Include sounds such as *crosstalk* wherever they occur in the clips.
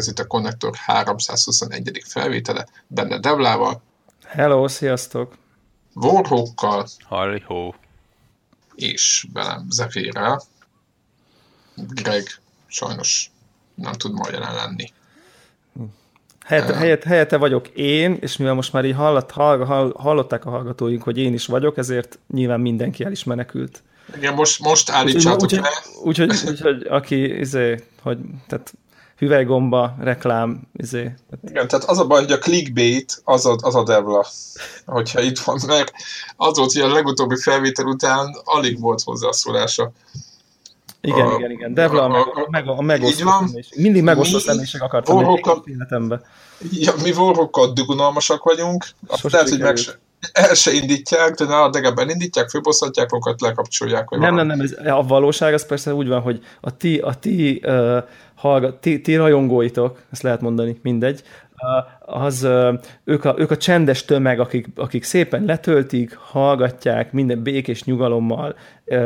Ez itt a Connector 321. felvétele, benne Devlával. Hello, sziasztok! Warhawkkal. Halli-hó. És velem Zephyr-rel. Greg sajnos nem tud ma jelen lenni. Helyette, helyette, helyette vagyok én, és mivel most már így hallott, hall, hallották a hallgatóink, hogy én is vagyok, ezért nyilván mindenki el is menekült. Igen, most, most állítsátok úgy, le. Úgyhogy, úgy, úgy, úgy, aki, izé, hogy, tehát hüvelygomba, reklám, izé. Igen, tehát az a baj, hogy a clickbait az a, az a devla, hogyha itt van, mert az volt, hogy a legutóbbi felvétel után alig volt hozzászólása. Igen, a, igen, igen. Devla a, a, meg, a, a megosztó személyiség. Mindig megosztó személyiség akartam vorhokkal, életembe. Ja, mi vorhokkal dugunalmasak vagyunk, azt lehet, hogy meg se, el se indítják, de nála legalább elindítják, főbosszatják magukat, lekapcsolják. Vagy nem, nem, nem, ez, a valóság az persze úgy van, hogy a ti, a ti, uh, hallgat, ti, ti rajongóitok, ezt lehet mondani, mindegy, az ők a, ők a csendes tömeg, akik, akik szépen letöltik, hallgatják, minden békés nyugalommal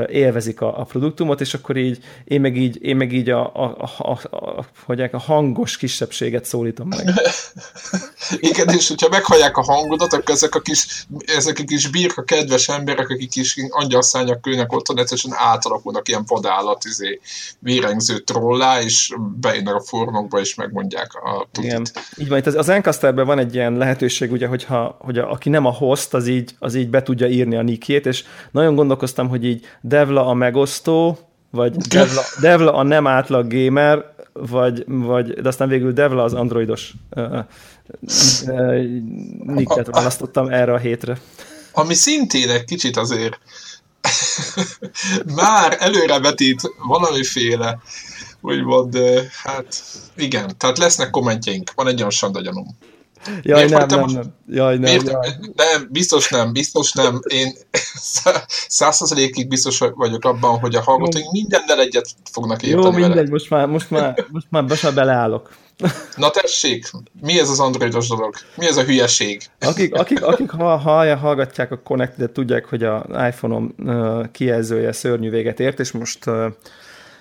élvezik a, a produktumot, és akkor így én meg így, én meg így a, a, a, a, hogy a hangos kisebbséget szólítom meg. *laughs* Igen, és hogyha meghallják a hangodat, akkor ezek a kis, ezek a kis birka kedves emberek, akik kis angyalszányak külnek otthon, egyszerűen átalakulnak ilyen vadállat, izé, vérengző trollá, és bejönnek a formokba, és megmondják a tutit. Igen, így van, itt az, az Encasterben van egy ilyen lehetőség, ugye, hogyha, hogy a, aki nem a host, az így, az így be tudja írni a nickjét, és nagyon gondolkoztam, hogy így Devla a megosztó, vagy Devla, Devla a nem átlag gamer, vagy, vagy, de aztán végül Devla az androidos uh, uh, nicket választottam erre a hétre. Ami szintén egy kicsit azért *laughs* már előrevetít valamiféle úgymond, hát igen, tehát lesznek kommentjeink, van egy olyan sanda. Jaj, nem, nem, nem. Jaj, nem, Miért? jaj. Nem, biztos nem, biztos nem. Én *laughs* százszerzelékig biztos vagyok abban, hogy a hallgatóink mindennel egyet fognak érteni Jó, mindegy, vele. most már, most már, most már be beleállok. *laughs* Na tessék, mi ez az androidos dolog? Mi ez a hülyeség? Akik, akik, akik ha, ha, hallgatják a Connected, tudják, hogy a iPhone-om uh, kijelzője szörnyű véget ért, és most uh,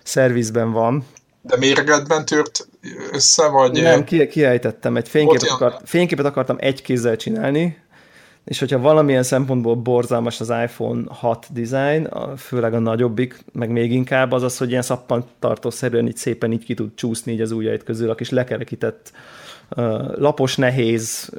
szervizben van. De méregetben tört össze, vagy... Nem, ki, kiejtettem. Egy fényképet, akart, fényképet akartam egy kézzel csinálni, és hogyha valamilyen szempontból borzalmas az iPhone 6 design, főleg a nagyobbik, meg még inkább az az, hogy ilyen szappantartószerűen így szépen így ki tud csúszni így az ujjait közül, a kis lekerekített lapos, nehéz,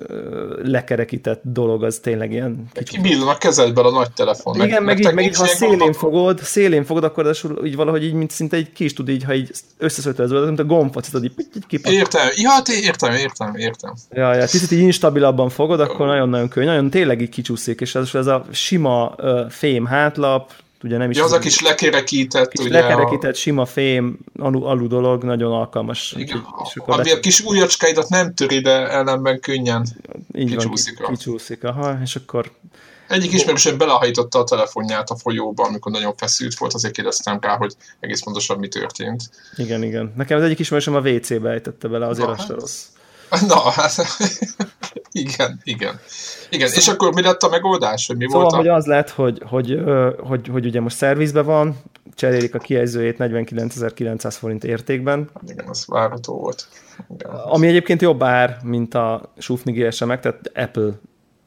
lekerekített dolog, az tényleg ilyen kicsit. Kibillan a kezedben a nagy telefon. Igen, meg, meg, így, meg így, ha szélén fogod, szélén fogod, akkor az így valahogy így, mint szinte egy ki is tud így, ha így összeszöltözöd, mint a gombfacit, így, így kipat. Értem, ja, hát értem, értem, értem. Ja, ja, picit így instabilabban fogod, akkor nagyon-nagyon könnyű, nagyon tényleg így kicsúszik, és ez, ez a sima fém hátlap, ugye nem is... Ja, az a kis lekerekített, kis ugye lekerekített, a... sima fém, alu, alu dolog, nagyon alkalmas. Igen, és akkor ami a kis ujjacskáidat nem töri, de ellenben könnyen Így kicsúszik. Van, kicsúszik, aha, és akkor... Egyik ismerősöm belehajította a telefonját a folyóba, amikor nagyon feszült volt, azért kérdeztem rá, hogy egész pontosan mi történt. Igen, igen. Nekem az egyik ismerősöm a WC-be ejtette bele, azért Na, az hát. rossz. *laughs* Na, hát *laughs* igen, igen. Igen, szóval, és akkor mi lett a megoldás? Hogy mi szóval, volt a... hogy az lett, hogy, hogy, hogy, hogy, hogy ugye most szervizben van, cserélik a kijelzőjét 49.900 forint értékben. Igen, az várható volt. Igen. Ami egyébként jobb ár, mint a Sufni GSM-ek, tehát Apple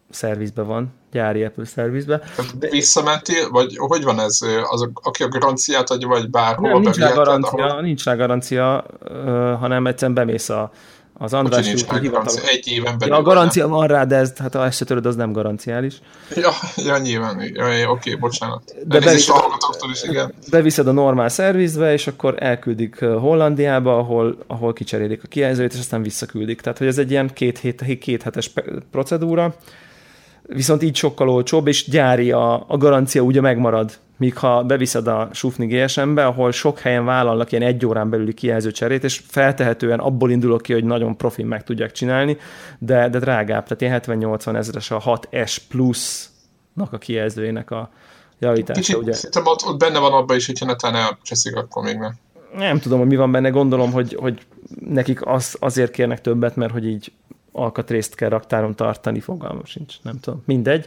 szervizbe van, gyári Apple szervizbe. Visszamentél, vagy hogy van ez? Az, aki a garanciát adja, vagy bárhol Nem, nincs rá garancia, ahol... nincs rá garancia, hanem egyszerűen bemész a az András nincs garancia, egy éven belül. Ja, a garancia van rá, de ez, hát ha ezt se töröd, az nem garanciális. Ja, ja nyilván, ja, ja, oké, bocsánat. De beviszed, a, is, igen. beviszed a normál szervizbe, és akkor elküldik Hollandiába, ahol, ahol kicserélik a kijelzőt, és aztán visszaküldik. Tehát, hogy ez egy ilyen két, hét, két hetes procedúra, viszont így sokkal olcsóbb, és gyári a, a garancia ugye megmarad míg ha beviszed a Sufni GSM-be, ahol sok helyen vállalnak ilyen egy órán belüli kijelzőcserét, és feltehetően abból indulok ki, hogy nagyon profin meg tudják csinálni, de, de drágább, tehát ilyen 70-80 ezeres a 6S Plus-nak a kijelzőjének a javítása. Kicsit, ugye. Szerintem ott, ott benne van abban is, hogyha netán elcseszik, akkor még nem. Nem tudom, hogy mi van benne, gondolom, hogy, hogy nekik az, azért kérnek többet, mert hogy így alkatrészt kell raktáron tartani, fogalmam sincs, nem tudom, mindegy.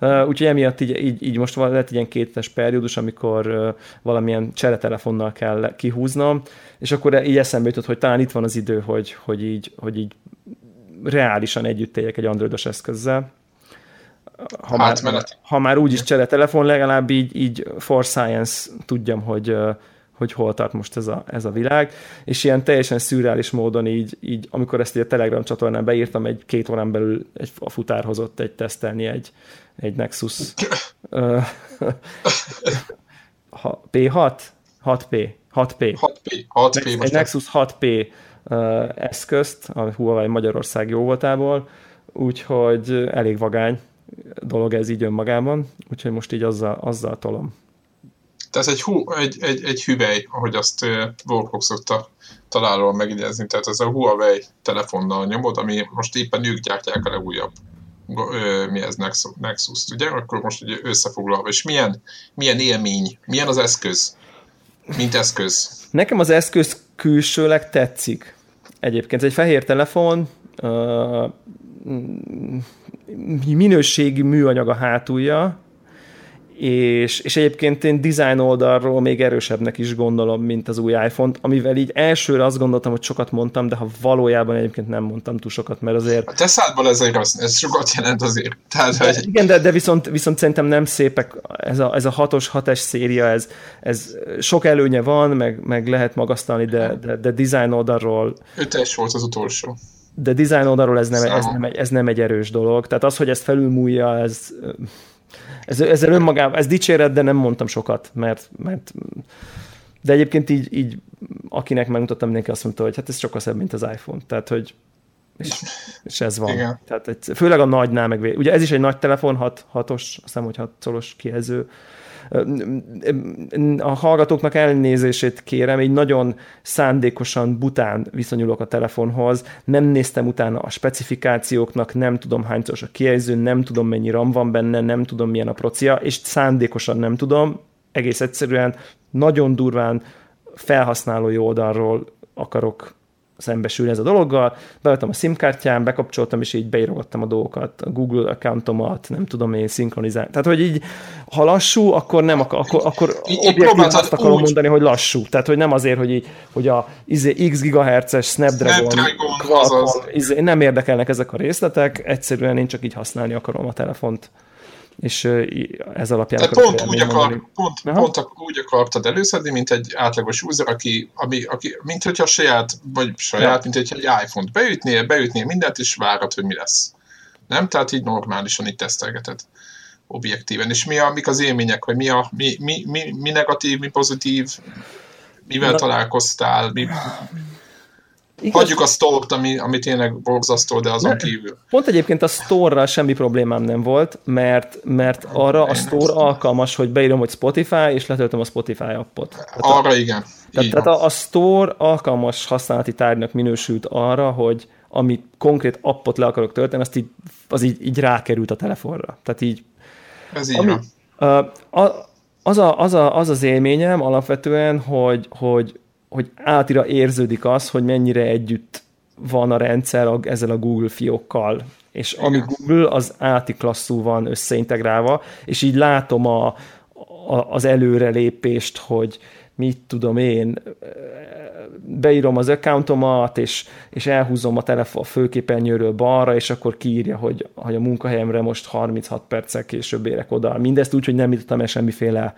Uh, úgyhogy emiatt így, így, így most van, lett ilyen kétes periódus, amikor uh, valamilyen cseretelefonnal kell kihúznom, és akkor így eszembe jutott, hogy talán itt van az idő, hogy, hogy, így, hogy így reálisan együtt éljek egy androidos eszközzel. Ha már, ha már úgyis cseretelefon, legalább így, így for science tudjam, hogy, hogy hol tart most ez a, ez a világ, és ilyen teljesen szürreális módon így, így amikor ezt így a Telegram csatornán beírtam, egy két órán belül egy, a futár hozott egy tesztelni egy, egy Nexus P6? 6P. 6P. 6P. 6P egy Nexus 6P eszközt, a Huawei Magyarország jó voltából, úgyhogy elég vagány dolog ez így önmagában, úgyhogy most így azzal, azzal tolom. Tehát egy, hu, egy, egy, egy hüvely, ahogy azt Warhawk szokta találóan megidézni, tehát ez a Huawei telefonnal nyomod, ami most éppen ők gyártják a legújabb mi ez Nexus, ugye? Akkor most ugye összefoglalva, és milyen, milyen élmény, milyen az eszköz, mint eszköz? Nekem az eszköz külsőleg tetszik. Egyébként egy fehér telefon, minőségi műanyag a hátulja, és, és egyébként én design oldalról még erősebbnek is gondolom, mint az új iPhone-t, amivel így elsőre azt gondoltam, hogy sokat mondtam, de ha valójában egyébként nem mondtam túl sokat, mert azért... A te szádból ez, rossz, ez sokat jelent azért. Tehát, hogy... Igen, de, de viszont, viszont szerintem nem szépek, ez a, ez a 6-os, 6 széria, ez, ez sok előnye van, meg, meg lehet magasztalni, de, de, de design oldalról... Ötes volt az utolsó de design oldalról ez nem, ez, nem, egy, ez nem egy erős dolog. Tehát az, hogy ezt felülmúlja, ez ez, ezzel önmagában, ez dicséret, de nem mondtam sokat, mert, mert de egyébként így, így akinek megmutattam, mindenki azt mondta, hogy hát ez sokkal szebb, mint az iPhone. Tehát, hogy és, és ez van. Igen. Tehát egy, főleg a nagynál meg Ugye ez is egy nagy telefon, 6, 6-os, azt hiszem, hogy 6 szoros kijelző a hallgatóknak elnézését kérem, egy nagyon szándékosan bután viszonyulok a telefonhoz, nem néztem utána a specifikációknak, nem tudom hányszor a kijelző, nem tudom mennyi RAM van benne, nem tudom milyen a procia, és szándékosan nem tudom, egész egyszerűen nagyon durván felhasználói oldalról akarok szembesülni ez a dologgal, beadtam a SIM-kártyám, bekapcsoltam, és így beírogattam a dolgokat, a Google accountomat, nem tudom én, szinkronizálni. Tehát, hogy így, ha lassú, akkor nem, akkor, akkor, akkor objektív azt akarom úgy. mondani, hogy lassú. Tehát, hogy nem azért, hogy, így, hogy a izé, x gigahertzes Snapdragon, Snapdragon Qualcomm, izé, nem érdekelnek ezek a részletek, egyszerűen én csak így használni akarom a telefont és ez alapján... Tehát pont, úgy, akar, pont, pont úgy akartad előszedni, mint egy átlagos user, aki, ami, aki mint hogyha saját, vagy saját, ja. mint hogyha egy iPhone-t beütnél, beütnél mindent, és várod, hogy mi lesz. Nem? Tehát így normálisan így tesztelgeted objektíven. És mi a, mik az élmények, hogy mi, a, mi, mi, mi, mi negatív, mi pozitív, mivel Na, találkoztál, mi, Igaz? Hagyjuk a store ami, ami tényleg borzasztó, de azon ne, kívül. Pont egyébként a store semmi problémám nem volt, mert, mert arra a store alkalmas, hogy beírom, hogy Spotify, és letöltöm a Spotify appot. Tehát arra a, igen. Tehát, tehát a, a store alkalmas használati tárgynak minősült arra, hogy ami konkrét appot le akarok tölteni, azt így, az így, így rákerült a telefonra. Tehát így... Ez így ami, van. Az, a, az, a, az az élményem alapvetően, hogy, hogy hogy átira érződik az, hogy mennyire együtt van a rendszer a, ezzel a Google fiókkal. És Igen. ami Google, az áti klasszú van összeintegrálva, és így látom a, a, az előrelépést, hogy mit tudom én, beírom az accountomat, és, és elhúzom a telefon a főképernyőről balra, és akkor kiírja, hogy, hogy a munkahelyemre most 36 perccel később érek oda. Mindezt úgy, hogy nem jutottam el semmiféle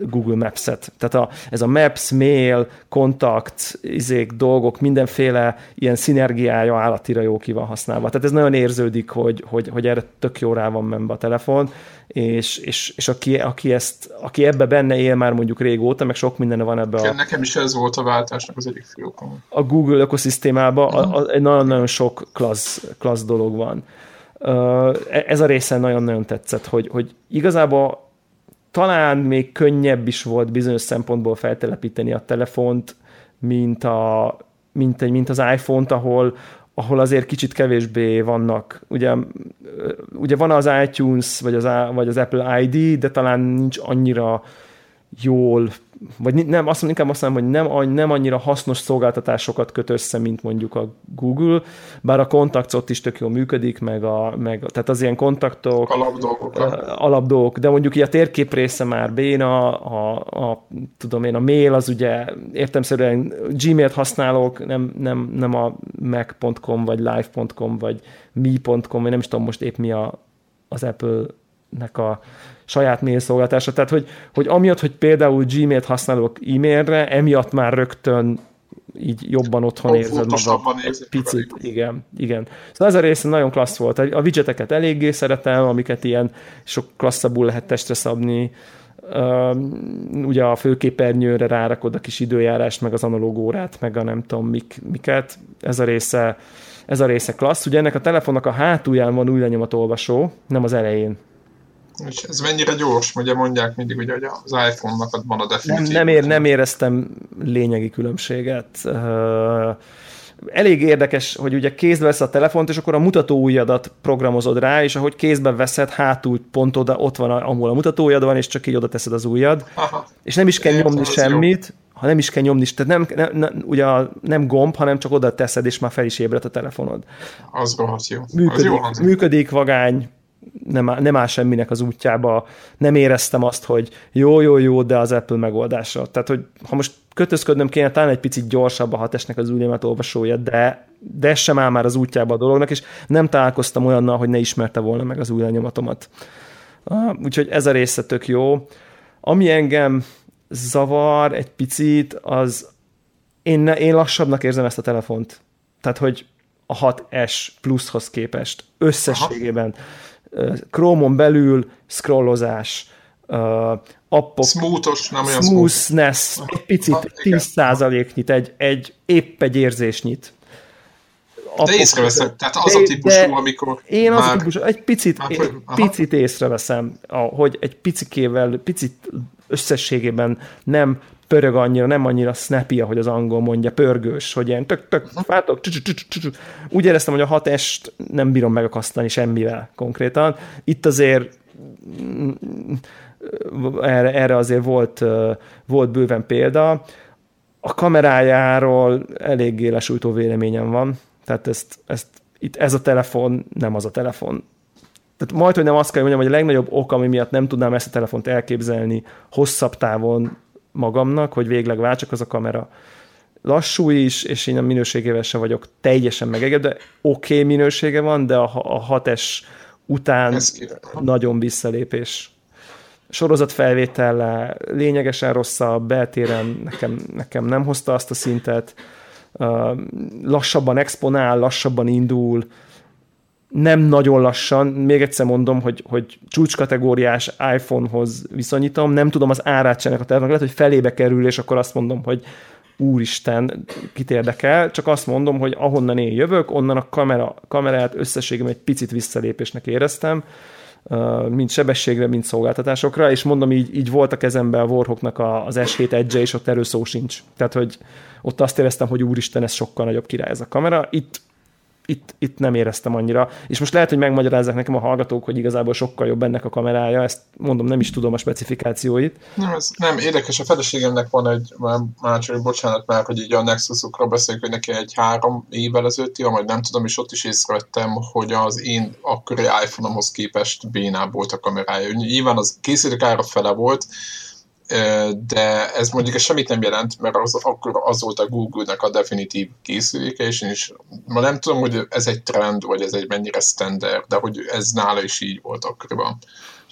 Google Maps-et. Tehát a, ez a Maps, Mail, kontakt, izék, dolgok, mindenféle ilyen szinergiája állatira jó ki van használva. Tehát ez nagyon érződik, hogy, hogy, hogy erre tök jó rá van menve a telefon, és, és, és aki, aki, ezt, aki ebbe benne él már mondjuk régóta, meg sok minden van ebbe a... Nekem is ez volt a váltásnak az egyik fő A Google ökoszisztémában uh-huh. nagyon-nagyon sok klassz, klassz dolog van. E, ez a része nagyon-nagyon tetszett, hogy, hogy igazából talán még könnyebb is volt bizonyos szempontból feltelepíteni a telefont, mint, a, mint, egy, mint az iPhone-t, ahol, ahol azért kicsit kevésbé vannak. Ugye, ugye van az iTunes, vagy az, vagy az Apple ID, de talán nincs annyira jól vagy nem, azt mondom, inkább azt mondom, hogy nem, nem annyira hasznos szolgáltatásokat köt össze, mint mondjuk a Google, bár a kontakt ott is tök jól működik, meg, a, meg tehát az ilyen kontaktok, alapdolgok, alapdolgok de mondjuk így a térkép része már béna, a, a, tudom én, a mail az ugye értemszerűen Gmail-t használok, nem, nem, nem a mac.com, vagy live.com, vagy mi.com, vagy nem is tudom most épp mi a, az Apple-nek a saját mail szolgáltása. Tehát, hogy, hogy amiatt, hogy például Gmail-t használok e-mailre, emiatt már rögtön így jobban otthon érzed magad. Picit, igen, igen. Szóval ez a része nagyon klassz volt. A widgeteket eléggé szeretem, amiket ilyen sok klasszabbul lehet testre szabni. Ugye a főképernyőre rárakod a kis időjárást, meg az analóg órát, meg a nem tudom mik, miket. Ez a része ez a része klassz. Ugye ennek a telefonnak a hátulján van új olvasó, nem az elején. És ez mennyire gyors? Ugye mondják mindig, ugye, hogy az iPhone-nak van a definitív. Nem, nem, ér, nem éreztem lényegi különbséget. elég érdekes, hogy ugye kézbe vesz a telefont, és akkor a mutató ujjadat programozod rá, és ahogy kézbe veszed, hátul pont oda, ott van, ahol a mutató ujjad van, és csak így oda teszed az ujjad. Aha. És nem is kell Én nyomni semmit, jó. ha nem is kell nyomni, tehát nem, nem, nem, ugye nem gomb, hanem csak oda teszed, és már fel is ébredt a telefonod. Az rohadt jó. Működik, az jó működik vagány, nem, áll, nem áll semminek az útjába, nem éreztem azt, hogy jó, jó, jó, de az Apple megoldása. Tehát, hogy ha most kötözködnöm kéne, talán egy picit gyorsabb a hatesnek az újnémet olvasója, de, de ez sem áll már az útjába a dolognak, és nem találkoztam olyannal, hogy ne ismerte volna meg az új lenyomatomat. Ah, úgyhogy ez a része tök jó. Ami engem zavar egy picit, az én, én lassabbnak érzem ezt a telefont. Tehát, hogy a 6S pluszhoz képest összességében. Aha Chrome-on belül scrollozás, appok, Smoothos, nem olyan smoothness, egy picit, ha, 10%-nyit, egy, egy, épp egy érzésnyit. Appok, de észreveszem, tehát az a típusú, amikor Én az a típusú, egy picit, már, egy picit észreveszem, hogy egy picikével, picit összességében nem pörög annyira, nem annyira snappy, ahogy az angol mondja, pörgős, hogy ilyen tök, tök, fátok, úgy éreztem, hogy a 6 nem bírom megakasztani semmivel konkrétan. Itt azért mm, erre, erre azért volt, volt bőven példa. A kamerájáról eléggé lesújtó véleményem van, tehát ezt, ezt itt ez a telefon nem az a telefon. Tehát majd, hogy nem azt kell mondjam, hogy a legnagyobb ok, ami miatt nem tudnám ezt a telefont elképzelni hosszabb távon, magamnak, hogy végleg váltsak az a kamera. Lassú is, és én a minőségével sem vagyok teljesen megegedve, de oké okay minősége van, de a, a 6S után nagyon visszalépés. Sorozat felvétele lényegesen rosszabb, beltéren nekem, nekem nem hozta azt a szintet, lassabban exponál, lassabban indul, nem nagyon lassan, még egyszer mondom, hogy, hogy csúcskategóriás iPhone-hoz viszonyítom, nem tudom az árát sem a telefonnak, lehet, hogy felébe kerül, és akkor azt mondom, hogy úristen, kit érdekel, csak azt mondom, hogy ahonnan én jövök, onnan a kamera, kamerát összességében egy picit visszalépésnek éreztem, mind sebességre, mind szolgáltatásokra, és mondom, így, így volt a kezemben a Warhawknak az S7 edge és ott erről szó sincs. Tehát, hogy ott azt éreztem, hogy úristen, ez sokkal nagyobb király ez a kamera. Itt itt, itt nem éreztem annyira. És most lehet, hogy megmagyarázzák nekem a hallgatók, hogy igazából sokkal jobb ennek a kamerája, ezt mondom, nem is tudom a specifikációit. Nem, ez nem érdekes, a feleségemnek van egy, már csak bocsánat már, hogy így a Nexusokra beszélünk, hogy neki egy három évvel ezelőtti, vagy nem tudom, és ott is észrevettem, hogy az én akkori iPhone-omhoz képest bénább volt a kamerája. Nyilván az készítők ára fele volt, de ez mondjuk semmit nem jelent, mert az, akkor az volt a Google-nek a definitív készüléke, és én is ma nem tudom, hogy ez egy trend, vagy ez egy mennyire standard, de hogy ez nála is így volt akkoriban.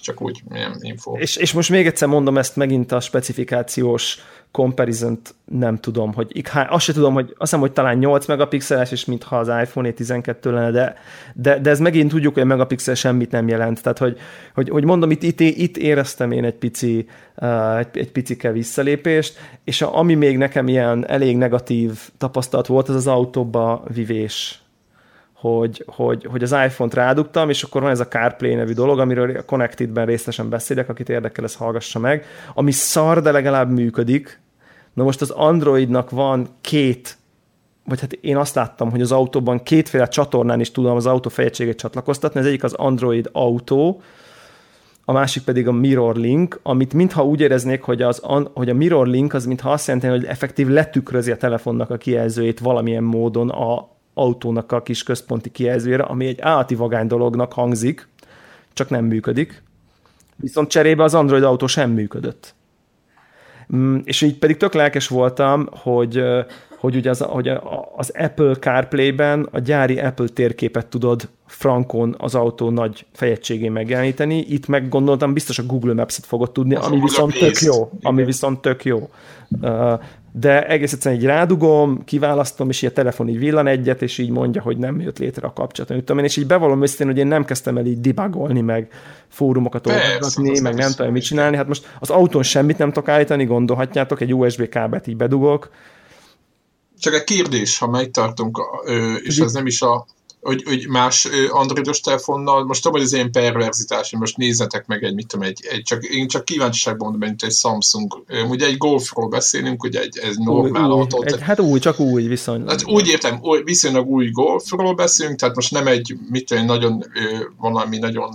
Csak úgy milyen info. És, és most még egyszer mondom ezt megint a specifikációs comparison nem tudom, hogy azt se tudom, hogy azt hiszem, hogy talán 8 megapixeles, és mintha az iPhone 12 lenne, de, de, de ez megint tudjuk, hogy a megapixel semmit nem jelent. Tehát, hogy, hogy, hogy mondom, itt, itt, itt éreztem én egy pici, uh, egy, egy picike visszalépést, és a, ami még nekem ilyen elég negatív tapasztalat volt, az az autóba vivés hogy, hogy, hogy az iPhone-t rádugtam, és akkor van ez a CarPlay nevű dolog, amiről a Connected-ben részletesen beszélek, akit érdekel, ez hallgassa meg, ami szar, de legalább működik. Na most az Androidnak van két vagy hát én azt láttam, hogy az autóban kétféle csatornán is tudom az autó fejegységét csatlakoztatni. Ez egyik az Android Auto, a másik pedig a Mirror Link, amit mintha úgy éreznék, hogy, az, hogy a Mirror Link az mintha azt jelenti, hogy effektív letükrözi a telefonnak a kijelzőjét valamilyen módon a autónak a kis központi kijelzőjére, ami egy állati vagány dolognak hangzik, csak nem működik. Viszont cserébe az Android autó sem működött. Mm, és így pedig tök lelkes voltam, hogy, hogy ugye az, hogy az Apple CarPlay-ben a gyári Apple térképet tudod frankon az autó nagy fejegységén megjeleníteni, itt meg gondoltam biztos a Google Maps-et fogod tudni, az ami viszont tök jó. Ami viszont tök jó de egész egyszerűen így rádugom, kiválasztom, és így a telefon így villan egyet, és így mondja, hogy nem jött létre a kapcsolat. Tudom én, és így bevallom őszintén, hogy én nem kezdtem el így debugolni, meg fórumokat olvasgatni, meg nem tudom mit csinálni. Hát most az autón semmit nem tudok állítani, gondolhatjátok, egy USB kábelt így bedugok. Csak egy kérdés, ha megtartunk, és ez nem is a hogy, hogy más androidos telefonnal, most tudom, hogy ez ilyen perverzitás, most nézzetek meg egy, mit tudom, egy, egy csak, én csak kíváncsiságban mondom, mint egy Samsung. Ugye egy Golfról beszélünk, ugye egy, egy normál új, autó. Egy, hát új, csak új viszonylag. Hát úgy értem, új, viszonylag új Golfról beszélünk, tehát most nem egy, mit tudom, nagyon, valami nagyon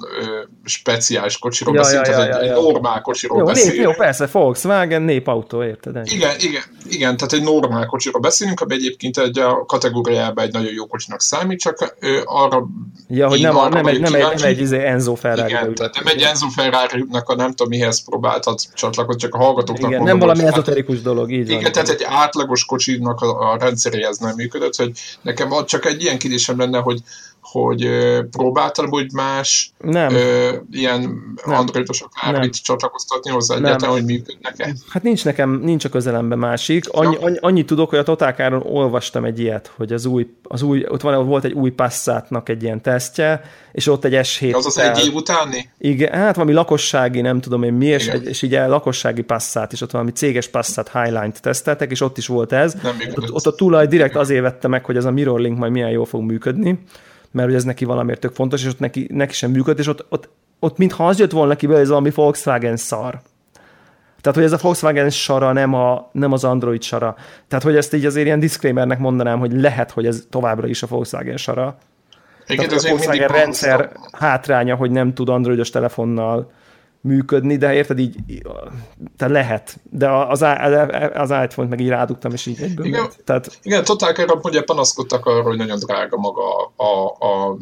speciális kocsiról ja, beszélünk, ja, ja, tehát ja, egy ja. normál kocsiról jó, beszélünk. Nép, jó, persze, Volkswagen népautó, érted? Ennyi. Igen, igen, igen, tehát egy normál kocsiról beszélünk, ami egyébként egy a kategóriában egy nagyon jó kocsinak számít, csak arra... Ja, hogy nem, a, nem, egy, nem, egy, nem egy izé Enzo Ferrari. Igen, tehát nem egy Enzo ferrari a nem tudom mihez próbáltad csatlakozni, csak a hallgatóknak Igen, mondom, nem valami ezoterikus dolog, így Igen, van. tehát egy átlagos kocsinak a, a rendszeréhez nem működött, hogy nekem csak egy ilyen kérdésem lenne, hogy hogy próbáltál hogy más nem. Ö, ilyen nem. androidosok árvit csatlakoztatni hozzá egyáltalán, hogy működnek-e? Hát nincs nekem, nincs a közelemben másik. Annyi, annyi, annyit tudok, hogy a Totálkáron olvastam egy ilyet, hogy az új, az új ott van, volt egy új Passatnak egy ilyen tesztje, és ott egy S7 Az az egy év utáni? Igen, hát valami lakossági, nem tudom én mi, és, egy, és így a lakossági Passat, és ott valami céges Passat Highline-t teszteltek, és ott is volt ez. Nem ott, ott a tulaj direkt azért vette meg, hogy ez a Mirrorlink majd milyen jól fog működni mert hogy ez neki valamiért tök fontos, és ott neki, neki sem működ, és ott, ott, ott mintha az jött volna ki, hogy ez valami Volkswagen szar. Tehát, hogy ez a Volkswagen sara nem, a, nem az Android sara. Tehát, hogy ezt így azért ilyen disclaimernek mondanám, hogy lehet, hogy ez továbbra is a Volkswagen sara. Tehát, a Volkswagen rendszer hátránya, hogy nem tud androidos telefonnal működni, de érted így, tehát lehet, de az, az iPhone-t meg így rádugtam, és így egyből Igen, tehát... igen totál kell, ugye panaszkodtak arra, hogy nagyon drága maga a, a,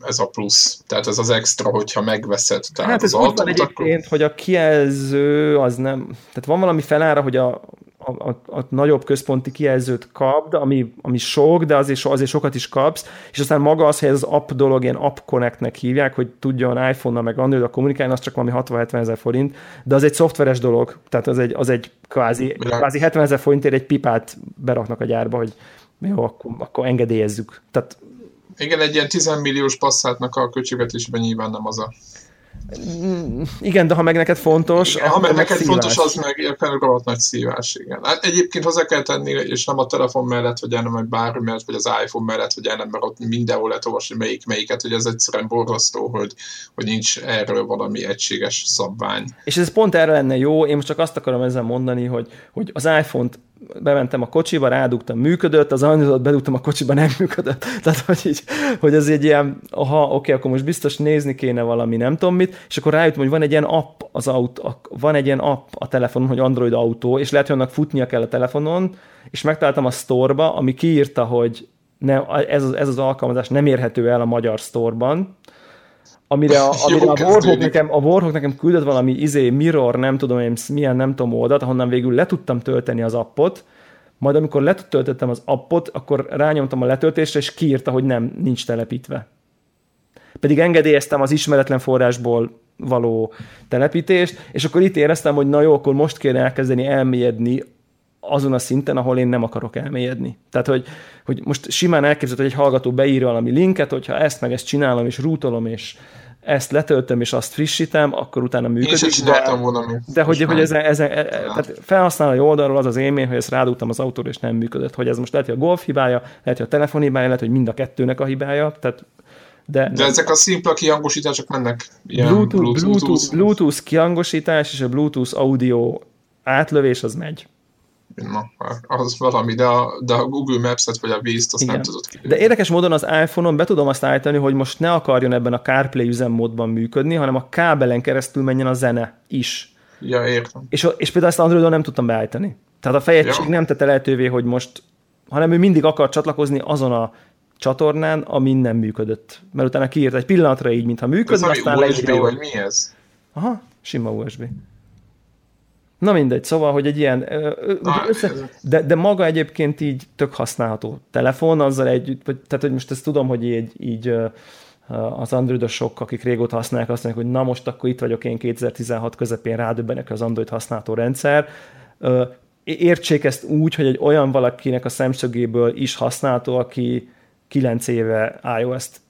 ez a plusz, tehát ez az extra, hogyha megveszed. Tehát hát ez az úgy van egyébként, akkor... hogy a kijelző az nem, tehát van valami felára, hogy a, a, a, a nagyobb központi kijelzőt kapd, ami, ami sok, de azért, azért sokat is kapsz, és aztán maga az, hogy ez az app dolog, ilyen app connectnek hívják, hogy tudjon iPhone-nal meg android kommunikálni, az csak valami 60-70 ezer forint, de az egy szoftveres dolog, tehát az egy, az egy kvázi, kvázi 70 ezer forintért egy pipát beraknak a gyárba, hogy jó, akkor, akkor engedélyezzük. Tehát igen, egy ilyen 10 milliós passzátnak a költségvetésben nyilván nem az a igen, de ha meg neked fontos... Igen, ha meg neked szívás. fontos, az meg rohadt nagy szívás, igen. Hát egyébként hozzá kell tenni, és nem a telefon mellett, vagy nem, vagy bármi mellett, vagy az iPhone mellett, vagy nem, mert ott mindenhol lehet olvasni melyik melyiket, hogy ez egyszerűen borzasztó, hogy, hogy nincs erről valami egységes szabvány. És ez pont erre lenne jó, én most csak azt akarom ezzel mondani, hogy, hogy az iPhone-t bementem a kocsiba, rádugtam, működött, az android bedugtam a kocsiba, nem működött. *laughs* Tehát, hogy, így, hogy ez egy ilyen, aha, oké, akkor most biztos nézni kéne valami, nem tudom mit, és akkor rájöttem, hogy van egy ilyen app az autó, van egy ilyen app a telefonon, hogy Android autó, és lehet, hogy annak futnia kell a telefonon, és megtaláltam a store ami kiírta, hogy ne, ez, az, ez az alkalmazás nem érhető el a magyar store-ban, amire a, *laughs* amire a Warhawk nekem, a Warhawk nekem küldött valami izé, mirror, nem tudom én milyen, nem tudom oldalt, ahonnan végül le tudtam tölteni az appot, majd amikor letöltöttem az appot, akkor rányomtam a letöltésre, és kiírta, hogy nem, nincs telepítve. Pedig engedélyeztem az ismeretlen forrásból való telepítést, és akkor itt éreztem, hogy na jó, akkor most kéne elkezdeni elmélyedni azon a szinten, ahol én nem akarok elmélyedni. Tehát, hogy, hogy most simán elképzelhető, hogy egy hallgató beír valami linket, hogyha ezt meg ezt csinálom, és rútolom, és ezt letöltöm, és azt frissítem, akkor utána működik. Én de, volna de hogy, hogy ez, ez, ez, tehát felhasználói oldalról az az élmény, hogy ezt rádugtam az autóra, és nem működött. Hogy ez most lehet, hogy a Golf hibája, lehet, hogy a telefon hibája, lehet, hogy mind a kettőnek a hibája. Tehát de, de ezek a szimpla kihangosítások mennek ilyen Bluetooth, Bluetooth, Bluetooth, Bluetooth kihangosítás és a Bluetooth audio átlövés az megy. Na, az valami, de a, de a Google Maps-et vagy a Waze-t azt Igen. nem tudod ki. De érdekes módon az iPhone-on be tudom azt állítani, hogy most ne akarjon ebben a CarPlay üzemmódban működni, hanem a kábelen keresztül menjen a zene is. Ja, értem. És, és például ezt Androidon nem tudtam beállítani. Tehát a fejegység ja. nem tette lehetővé, hogy most, hanem ő mindig akar csatlakozni azon a csatornán, ami nem működött. Mert utána kiírt egy pillanatra így, mintha működne, ez aztán USB, vagy mi ez? Aha, sima USB. Na mindegy, szóval, hogy egy ilyen, össze, de, de maga egyébként így tök használható telefon, azzal együtt, vagy, tehát hogy most ezt tudom, hogy így, így az androidosok, akik régóta használják, azt mondják, hogy na most akkor itt vagyok én 2016 közepén rádöbbenek az Android használható rendszer. Értsék ezt úgy, hogy egy olyan valakinek a szemszögéből is használható, aki 9 éve iOS-t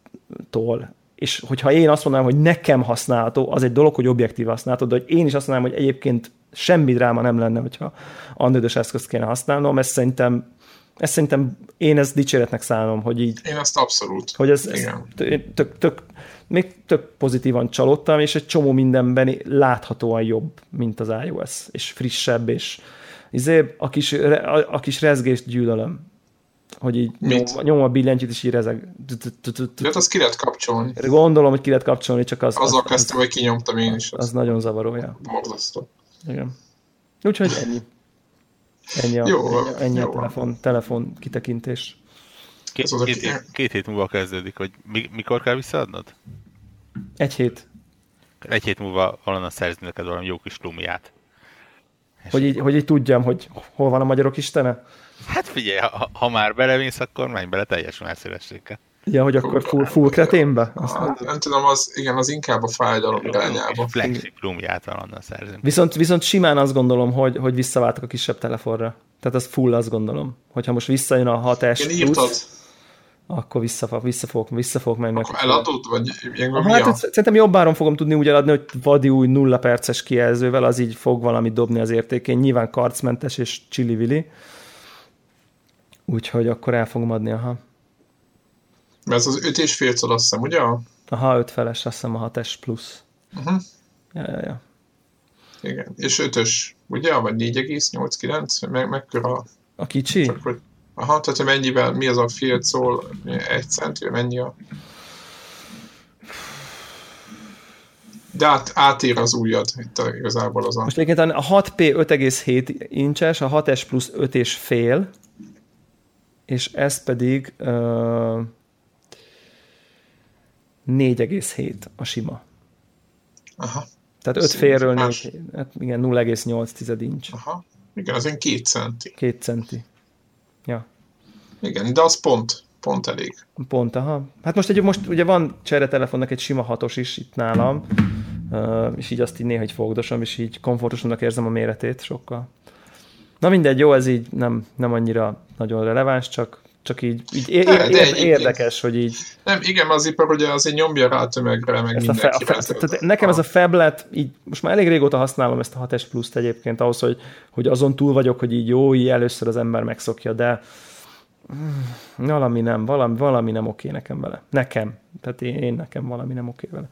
tól és hogyha én azt mondanám, hogy nekem használható, az egy dolog, hogy objektív használható, de hogy én is azt mondanám, hogy egyébként semmi dráma nem lenne, hogyha androidos eszközt kéne használnom, ezt szerintem ezt szerintem én ezt dicséretnek szállom, hogy így... Én ezt abszolút. Hogy ez, ez tök, tök, még tök pozitívan csalódtam, és egy csomó mindenben láthatóan jobb, mint az iOS, és frissebb, és izé, a kis, a, a kis rezgést gyűlölöm hogy így nyom, nyom a billentyűt, és így rezeg. De azt ki lehet kapcsolni. Gondolom, hogy ki lehet kapcsolni, csak az... Azzal kezdtem, hogy kinyomtam én is. Az nagyon zavaró, ja. Borzasztó. Igen. Úgyhogy ennyi. Ennyi a, jó, ennyi, ennyi jó. a telefon, telefon kitekintés. Két, két, hét, két hét múlva kezdődik, hogy mi, mikor kell visszaadnod? Egy hét. Egy hét múlva valahonnan szerzni neked valami jó kis lumiát. Hogy így, hogy így tudjam, hogy hol van a magyarok istene? Hát figyelj, ha, ha már belemész, akkor menj bele teljes messzélességgel. Ja, hogy akkor full, full kreténbe? Hát, nem tudom, az, igen, az inkább a fájdalom irányába. Flexi rumját valonnan szerzünk. Viszont, viszont simán azt gondolom, hogy, hogy visszaváltak a kisebb telefonra. Tehát az full azt gondolom. Hogyha most visszajön a 6S plusz, akkor vissza, vissza, fogok, vissza fogok menni. Akkor eladod? Vagy ah, hát, szerintem jobb áron fogom tudni úgy eladni, hogy vadi új nulla perces kijelzővel, az így fog valamit dobni az értékén. Nyilván karcmentes és csili-vili. Úgyhogy akkor el fogom adni, aha. Mert ez az 5 és fél azt hiszem, ugye? Aha, 5 feles, azt hiszem a 6S plusz. Uh-huh. Ja, ja, ja. Igen, és 5-ös, ugye? Vagy 4,89? Meg, mekkora? A kicsi? Csak, hogy, aha, tehát hogy mennyivel, mi az a fél szól, egy cent, mennyi a... De át, átér az újad, itt igazából az a... Most egyébként a 6P 5,7 incses, a 6S plusz 5 és fél, és ez pedig uh, 4,7 a sima. Aha. Tehát 5 félről 4, hát igen, 0,8 inch. Aha. Igen, az én 2 centi. 2 centi. Ja. Igen, de az pont, pont elég. Pont, aha. Hát most, egy, most ugye van cseretelefonnak egy sima hatos is itt nálam, és így azt így néha így fogdosom, és így komfortosabbnak érzem a méretét sokkal. Na mindegy, jó, ez így nem, nem annyira nagyon releváns, csak, csak így, így é- de, de egy, érdekes, hogy így... Nem, igen, az ipar ugye azért nyomja rá a tömegre, meg ezt a fe, a fe, tehát Nekem ez a fablet, így most már elég régóta használom ezt a 6S Plus-t egyébként ahhoz, hogy, hogy azon túl vagyok, hogy így jó, így először az ember megszokja, de mm, valami nem, valami, valami nem oké nekem vele. Nekem. Tehát én, én nekem valami nem oké vele.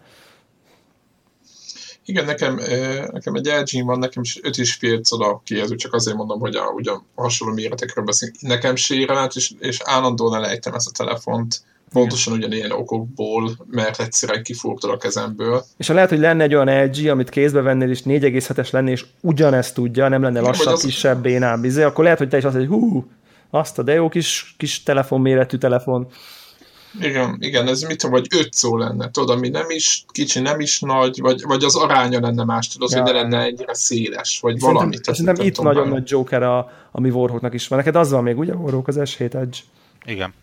Igen, nekem, nekem egy LG van, nekem is 5 is fél coda kijelző, csak azért mondom, hogy a, ugyan hasonló méretekről beszélünk. Nekem sérelmet, és, és állandóan elejtem ezt a telefont, pontosan ugyanilyen okokból, mert egyszerűen kifúrtad a kezemből. És ha lehet, hogy lenne egy olyan LG, amit kézbe vennél, és 4,7-es lenné, és ugyanezt tudja, nem lenne lassabb, az... kisebb, bénább, bizony, akkor lehet, hogy te is azt mondod, hogy hú, azt a de jó kis, kis telefon, méretű telefon. Igen, igen, ez mit tudom, vagy öt szó lenne, tudod, ami nem is kicsi, nem is nagy, vagy, vagy az aránya lenne más, tudod, ja. hogy ne lenne ennyire széles, vagy szerintem, valami. Szerintem itt nagyon nagy Joker a, ami Warhawknak is van. Neked az van még, ugye, Warhawk az S7 Edge? Igen.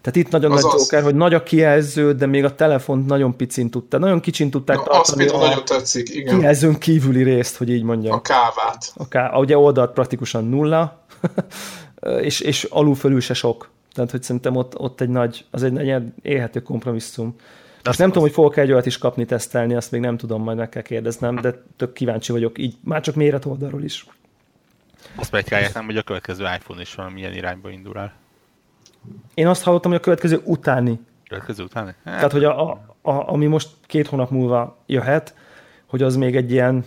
Tehát itt nagyon az nagy az. Joker, hogy nagy a kijelző, de még a telefont nagyon picin tudta, nagyon kicsin tudták Na, tartani. Azt a nagyon tetszik, igen. Kijelzőn kívüli részt, hogy így mondjam. A kávát. A ká... Ugye oldalt praktikusan nulla, *laughs* és, és alul fölül se sok. Tehát, hogy szerintem ott, ott egy nagy, az egy nagy élhető kompromisszum. De azt nem tudom, hogy fogok egy olyat is kapni, tesztelni, azt még nem tudom, majd meg kell kérdeznem, de tök kíváncsi vagyok, így már csak méret oldalról is. Azt plegykálják nem, hogy a következő iPhone is valamilyen irányba indul el. Én azt hallottam, hogy a következő utáni. Következő utáni? Hát. Tehát, hogy a, a, a, ami most két hónap múlva jöhet, hogy az még egy ilyen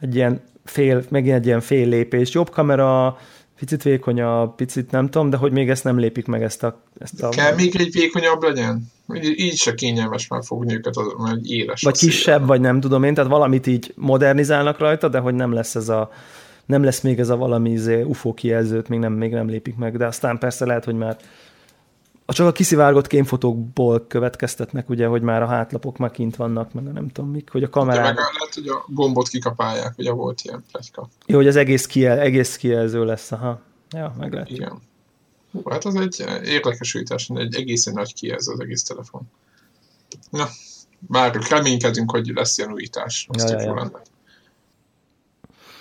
egy ilyen fél, megint egy ilyen fél lépés, jobb kamera, picit vékonyabb, picit nem tudom, de hogy még ezt nem lépik meg ezt a... Ezt a... Kell még egy vékonyabb legyen? Így, így se kényelmes már fogni őket, az, mert éles. Vagy kisebb, szépen. vagy nem tudom én, tehát valamit így modernizálnak rajta, de hogy nem lesz ez a nem lesz még ez a valami izé, UFO kijelzőt, még nem, még nem lépik meg, de aztán persze lehet, hogy már csak a kiszivárgott kémfotókból következtetnek, ugye, hogy már a hátlapok már kint vannak, meg nem tudom mik, hogy a kamerák... De meg lehet, hogy a gombot kikapálják, ugye volt ilyen pletyka. Jó, hogy az egész, kiel, egész kijelző lesz, aha. Ja, meg lehet. Igen. Hú, hát az egy érdekes újítás, egy egészen nagy kijelző az egész telefon. Na, várjuk, reménykedünk, hogy lesz ilyen újítás. Azt ja, ja, ja.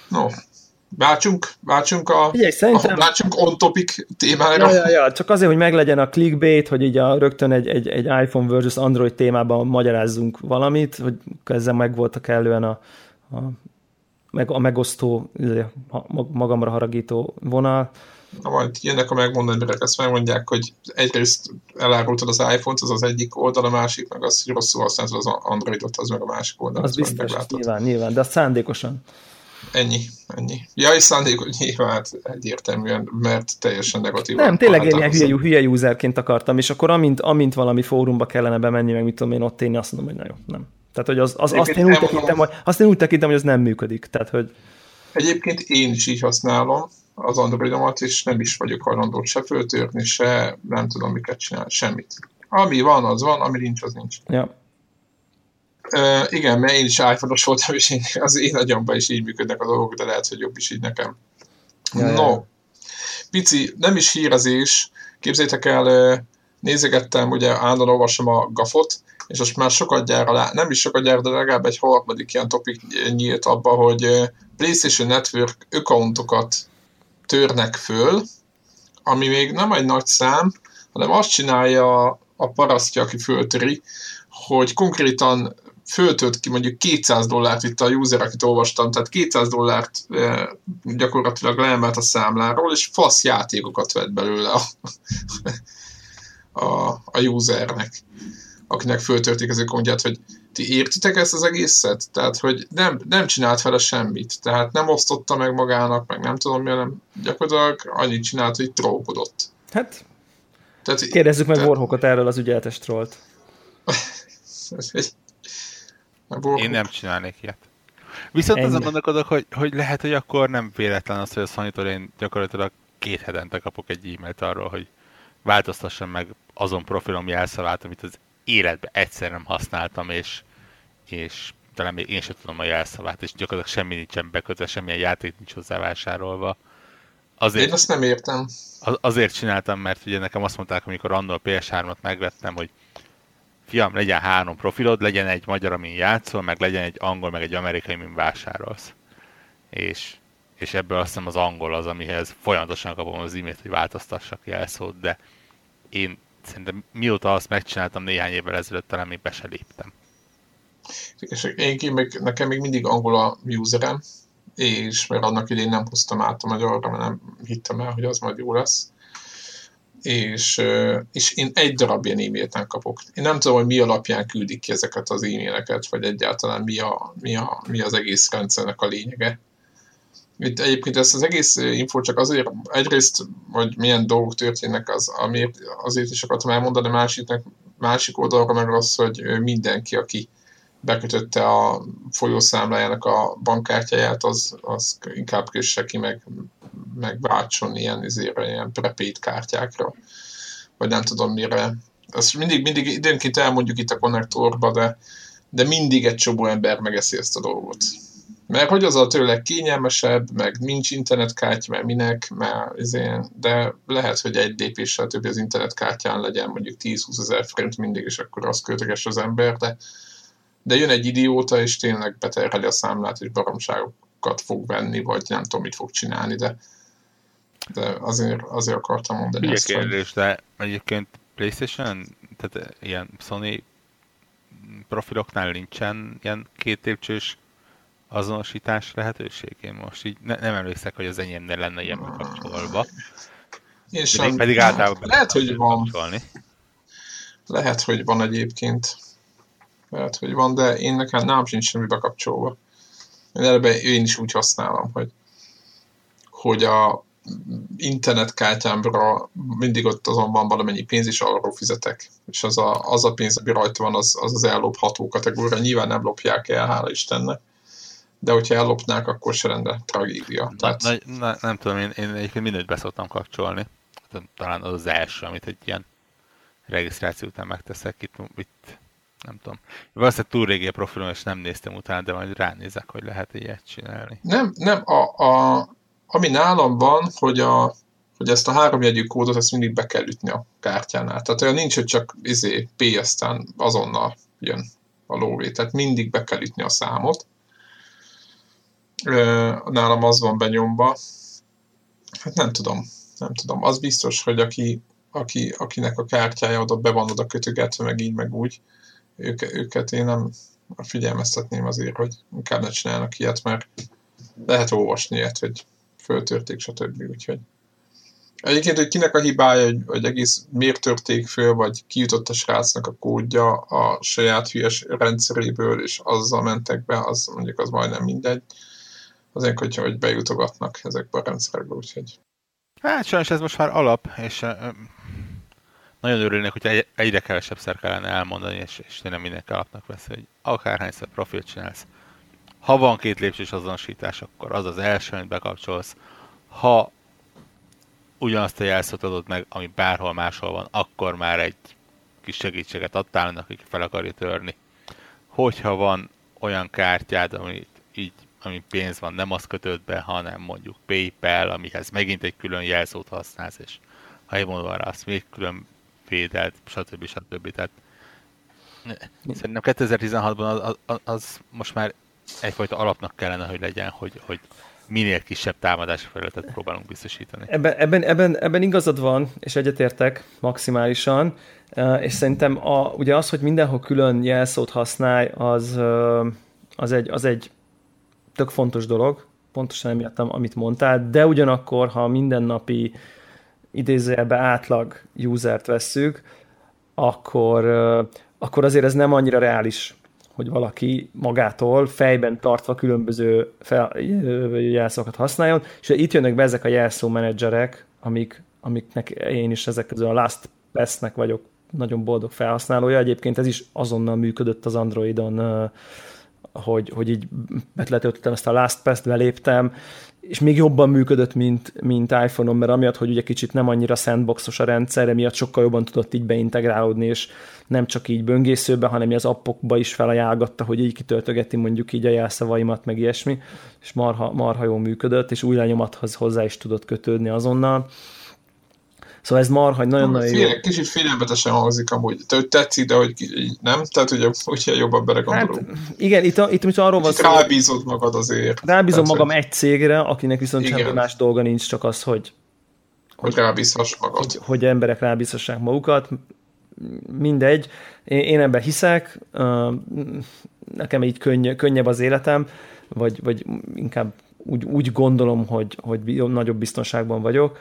No, Váltsunk, váltsunk a, Figyelj, szerintem... a váltsunk on-topic témára. Ja, ja, ja, csak azért, hogy meglegyen a clickbait, hogy így a, rögtön egy, egy, egy iPhone versus Android témában magyarázzunk valamit, hogy ezzel meg volt a kellően a, a, meg, a megosztó, izé, magamra haragító vonal. Na majd jönnek a megmondani emberek, ezt megmondják, hogy egyrészt elárultad az iPhone-t, az az egyik oldal, a másik, meg az, hogy rosszul használtad az Androidot, az meg a másik oldal. Az biztos, nyilván, nyilván, de azt szándékosan. Ennyi, ennyi. Ja, és szándék, nyilván hát egyértelműen, mert teljesen negatív. Nem, tényleg én ilyen hülye, hülye userként akartam, és akkor amint, amint valami fórumba kellene bemenni, meg mit tudom én ott én azt mondom, hogy na jó, nem. Tehát, hogy az, az, azt, én úgy tekintem, hogy, azt én úgy tekintem, hogy az nem működik. Tehát, hogy... Egyébként én is így használom az Androidomat, és nem is vagyok hajlandó se föltörni, se nem tudom miket csinálni, semmit. Ami van, az van, ami nincs, az nincs. Ja. Uh, igen, mert én is iPhone-os voltam, és én, az én agyamban is így működnek a dolgok, de lehet, hogy jobb is így nekem. Ja, no, ja. pici, nem is hírezés, képzétek el, nézegettem, ugye állandóan olvasom a gafot, és most már sokat gyára, nem is sokat gyára, de legalább egy harmadik ilyen topik nyílt abba, hogy PlayStation Network accountokat törnek föl, ami még nem egy nagy szám, hanem azt csinálja a parasztja, aki föltöri, hogy konkrétan föltölt ki mondjuk 200 dollárt itt a user, akit olvastam, tehát 200 dollárt e, gyakorlatilag leemelt a számláról, és fasz játékokat vett belőle a, *laughs* a, a usernek, akinek föltörték az kontját, hogy ti értitek ezt az egészet? Tehát, hogy nem, nem csinált vele semmit. Tehát nem osztotta meg magának, meg nem tudom, milyen, gyakorlatilag annyit csinált, hogy trókodott. Hát, tehát, kérdezzük meg Warhawkot erről az ügyeltes trollt. *laughs* Én nem csinálnék ilyet. Viszont Ennyi. azon gondolkodok, hogy, hogy lehet, hogy akkor nem véletlen az, hogy a sony én gyakorlatilag két hetente kapok egy e-mailt arról, hogy változtassam meg azon profilom jelszavát, amit az életben egyszer nem használtam, és, és talán még én sem tudom a jelszavát, és gyakorlatilag semmi nincsen bekötve, semmilyen játék nincs hozzá vásárolva. Azért, én azt nem értem. Az, azért csináltam, mert ugye nekem azt mondták, amikor annól a PS3-at megvettem, hogy fiam, legyen három profilod, legyen egy magyar, amin játszol, meg legyen egy angol, meg egy amerikai, amin vásárolsz. És, és ebből azt hiszem az angol az, amihez folyamatosan kapom az e-mailt, hogy változtassak jelszót, de én szerintem mióta azt megcsináltam néhány évvel ezelőtt, talán még be se léptem. És én meg, nekem még mindig angol a userem, és mert annak idén nem hoztam át a magyarra, mert nem hittem el, hogy az majd jó lesz és, és én egy darab ilyen e-mailt nem kapok. Én nem tudom, hogy mi alapján küldik ki ezeket az e-maileket, vagy egyáltalán mi, a, mi, a, mi az egész rendszernek a lényege. Itt egyébként ezt az egész info csak azért, egyrészt, hogy milyen dolgok történnek, az, amiért, azért is akartam elmondani, másiknek, másik oldalra meg az, hogy mindenki, aki bekötötte a folyószámlájának a bankkártyáját, az, az inkább kösse ki, meg, meg váltson ilyen, izére, ilyen prepaid kártyákra, vagy nem tudom mire. Ezt mindig, mindig időnként elmondjuk itt a konnektorba, de, de mindig egy csomó ember megeszi ezt a dolgot. Mert hogy az a tőle kényelmesebb, meg nincs internetkártya, mert minek, mert izén, de lehet, hogy egy lépéssel több az internetkártyán legyen mondjuk 10-20 ezer forint mindig, és akkor az költöges az ember, de de jön egy idióta, és tényleg beterheli a számlát, és baromságokat fog venni, vagy nem tudom, mit fog csinálni, de, de azért, azért akartam mondani Ugye ezt. kérdés, hogy... de egyébként PlayStation, tehát ilyen Sony profiloknál nincsen ilyen két lépcsős azonosítás lehetőség? Én most így ne, nem emlékszek, hogy az enyémnél lenne ilyen megkapcsolva. Én sem. Pedig általában lehet, hogy van. Kapcsolni. Lehet, hogy van egyébként lehet, hogy van, de én nekem nem sincs semmi bekapcsolva. Eleve én is úgy használom, hogy, hogy a internetkártyámra mindig ott azon van valamennyi pénz, és arról fizetek. És az a, az a pénz, ami rajta van, az az, az ellopható kategória. Nyilván nem lopják el, hála Istennek. De hogyha ellopnák, akkor se lenne tragédia. Tehát... Na, na, nem tudom, én, én egyébként mindent beszoktam kapcsolni. Talán az az első, amit egy ilyen regisztráció után megteszek. Itt, itt nem tudom. Valószínűleg túl régi a profilom, és nem néztem utána, de majd ránézek, hogy lehet ilyet csinálni. Nem, nem, a, a, ami nálam van, hogy, a, hogy ezt a háromjegyű kódot ezt mindig be kell ütni a kártyánál. Tehát olyan nincs, hogy csak izé, P, aztán azonnal jön a lóvé. Tehát mindig be kell ütni a számot. Nálam az van benyomva. Hát nem tudom, nem tudom. Az biztos, hogy aki, aki, akinek a kártyája oda be van oda kötögetve, meg így, meg úgy, őket, őket én nem figyelmeztetném azért, hogy inkább ne csinálnak ilyet, mert lehet olvasni ilyet, hogy föltörték, stb. Úgyhogy Egyébként, hogy kinek a hibája, hogy, hogy egész miért törték föl, vagy kijutott a srácnak a kódja a saját hülyes rendszeréből, és azzal mentek be, az mondjuk az majdnem mindegy. Azért, hogyha hogy bejutogatnak ezekbe a rendszerekbe, úgyhogy... Hát sajnos ez most már alap, és nagyon örülnék, hogy egyre kevesebb kellene elmondani, és, és tényleg mindenki alapnak vesz, hogy akárhányszor profilt csinálsz, ha van két lépcsős azonosítás, akkor az az első, amit bekapcsolsz. Ha ugyanazt a jelszót adod meg, ami bárhol máshol van, akkor már egy kis segítséget adtál, aki fel akarja törni. Hogyha van olyan kártyád, ami így ami pénz van, nem az kötött be, hanem mondjuk PayPal, amihez megint egy külön jelszót használsz, és ha egy van rá, azt még külön védelt, stb. stb. Tehát szerintem 2016-ban az, az, az most már egyfajta alapnak kellene, hogy legyen, hogy, hogy minél kisebb támadási felületet próbálunk biztosítani. Ebben, ebben, ebben, ebben igazad van, és egyetértek maximálisan, és szerintem a, ugye az, hogy mindenhol külön jelszót használj, az, az, egy, az egy tök fontos dolog, pontosan emiatt, amit mondtál, de ugyanakkor, ha mindennapi idézőjelbe átlag usert vesszük, akkor, akkor azért ez nem annyira reális hogy valaki magától fejben tartva különböző fel, jelszokat használjon, és itt jönnek be ezek a jelszó menedzserek, amik, amiknek én is ezek közül a LastPass-nek vagyok nagyon boldog felhasználója. Egyébként ez is azonnal működött az Androidon, hogy, hogy így betletöltöttem ezt a LastPass-t, beléptem, és még jobban működött, mint, mint iPhone-on, mert amiatt, hogy ugye kicsit nem annyira sandboxos a rendszer, emiatt sokkal jobban tudott így beintegrálódni, és nem csak így böngészőbe, hanem az appokba is felajánlgatta, hogy így kitöltögeti mondjuk így a jelszavaimat, meg ilyesmi, és marha, marha jól működött, és új lenyomathoz hozzá is tudott kötődni azonnal. Szóval ez marha, nagyon-nagyon jó. Kicsit félelmetesen hangzik amúgy. Te, tetszik, de hogy nem? Tehát ugye, hogyha jobban belegondolunk. Hát, igen, itt, itt itt arról van szó. Rábízod magad azért. Rábízom Tehát, magam egy cégre, akinek viszont igen. semmi más dolga nincs, csak az, hogy hogy, hogy rábízhass magad. Hogy, hogy emberek rábízhassák magukat. Mindegy. Én, én ebben hiszek. Nekem így könny, könnyebb az életem, vagy, vagy inkább úgy, úgy gondolom, hogy, hogy nagyobb biztonságban vagyok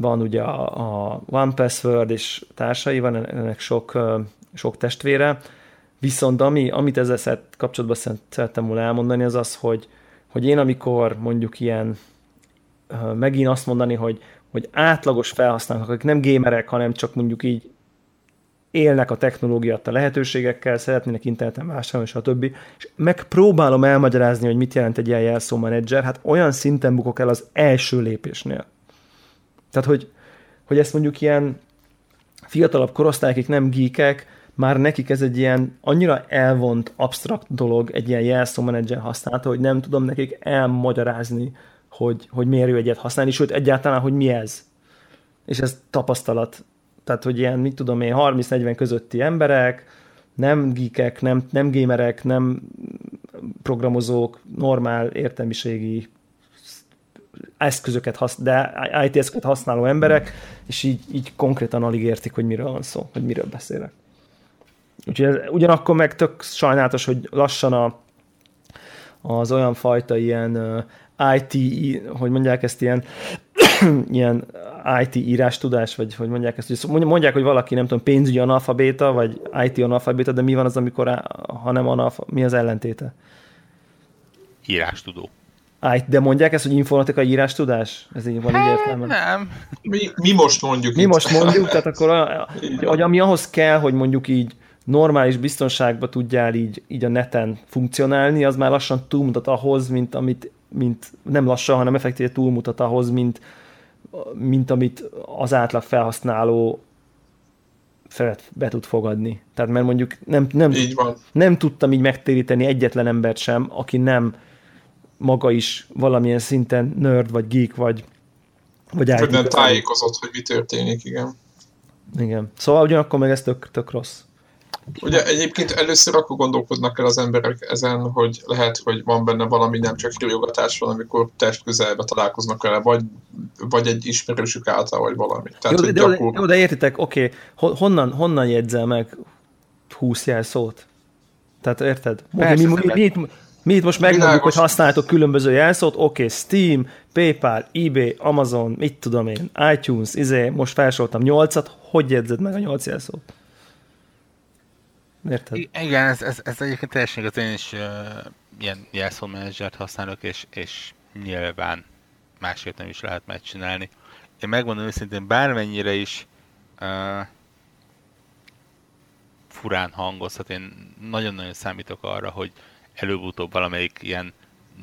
van ugye a, a One Password és társai, van ennek sok, sok testvére, viszont ami, amit ezzel kapcsolatban szerettem volna elmondani, az az, hogy, hogy én amikor mondjuk ilyen megint azt mondani, hogy, hogy átlagos felhasználók, akik nem gémerek, hanem csak mondjuk így élnek a technológia a lehetőségekkel, szeretnének interneten vásárolni, stb. És megpróbálom elmagyarázni, hogy mit jelent egy ilyen jelszó menedzser, hát olyan szinten bukok el az első lépésnél. Tehát, hogy, hogy ezt mondjuk ilyen fiatalabb korosztály, akik nem geekek, már nekik ez egy ilyen annyira elvont, absztrakt dolog, egy ilyen jelszó menedzser használata, hogy nem tudom nekik elmagyarázni, hogy, hogy miért jó egyet használni, sőt egyáltalán, hogy mi ez. És ez tapasztalat. Tehát, hogy ilyen, mit tudom én, 30-40 közötti emberek, nem geekek, nem, nem gamerek, nem programozók, normál értelmiségi eszközöket, hasz, de IT eszközöket használó emberek, és így, így konkrétan alig értik, hogy miről van szó, hogy miről beszélek. Úgyhogy ez, ugyanakkor meg tök sajnálatos, hogy lassan a, az olyan fajta ilyen uh, IT, hogy mondják ezt ilyen, *coughs* ilyen IT írás tudás, vagy hogy mondják ezt, hogy mondják, hogy valaki nem tudom, pénzügyi analfabéta, vagy IT analfabéta, de mi van az, amikor, ha nem analfa, mi az ellentéte? írás tudó. Áj, de mondják ezt, hogy informatikai írás tudás? Ez így van így Hát, értelme? nem. Mi, mi most mondjuk Mi itt. most mondjuk, tehát akkor a, Így hogy ami ahhoz kell, hogy mondjuk így normális biztonságban tudjál így, így a neten funkcionálni, az már lassan túlmutat ahhoz, mint amit, mint nem lassan, hanem effektíve túlmutat ahhoz, mint, mint amit az átlag felhasználó fel, be tud fogadni. Tehát mert mondjuk nem, nem, Így van. nem tudtam így megtéríteni egyetlen embert sem, aki nem maga is valamilyen szinten nerd, vagy geek, vagy, vagy Hogy IT nem közelű. tájékozott, hogy mi történik, igen. Igen. Szóval ugyanakkor meg ez tök, tök rossz. Ugye egyébként először akkor gondolkodnak el az emberek ezen, hogy lehet, hogy van benne valami nem csak riogatás van, amikor test közelbe találkoznak vele, vagy, vagy egy ismerősük által, vagy valami. Tehát, Jó, de, gyakor... jó, de értitek, oké, okay. honnan, honnan jegyzel meg 20 jelszót? Tehát érted? Persze, mi, mi, mi, mi, mi itt most megmondjuk, Világos. hogy használtok különböző jelszót, oké, okay, Steam, PayPal, eBay, Amazon, mit tudom én, iTunes, izé, most felsoroltam 8-at, hogy jegyzed meg a 8 jelszót? Érted? I- Igen, ez, ez, ez egyébként teljesen igaz, én is uh, ilyen jelszómenedzsert használok, és, és nyilván másképp nem is lehet megcsinálni. Én megmondom őszintén, bármennyire is uh, furán hangozhat, én nagyon-nagyon számítok arra, hogy előbb-utóbb valamelyik ilyen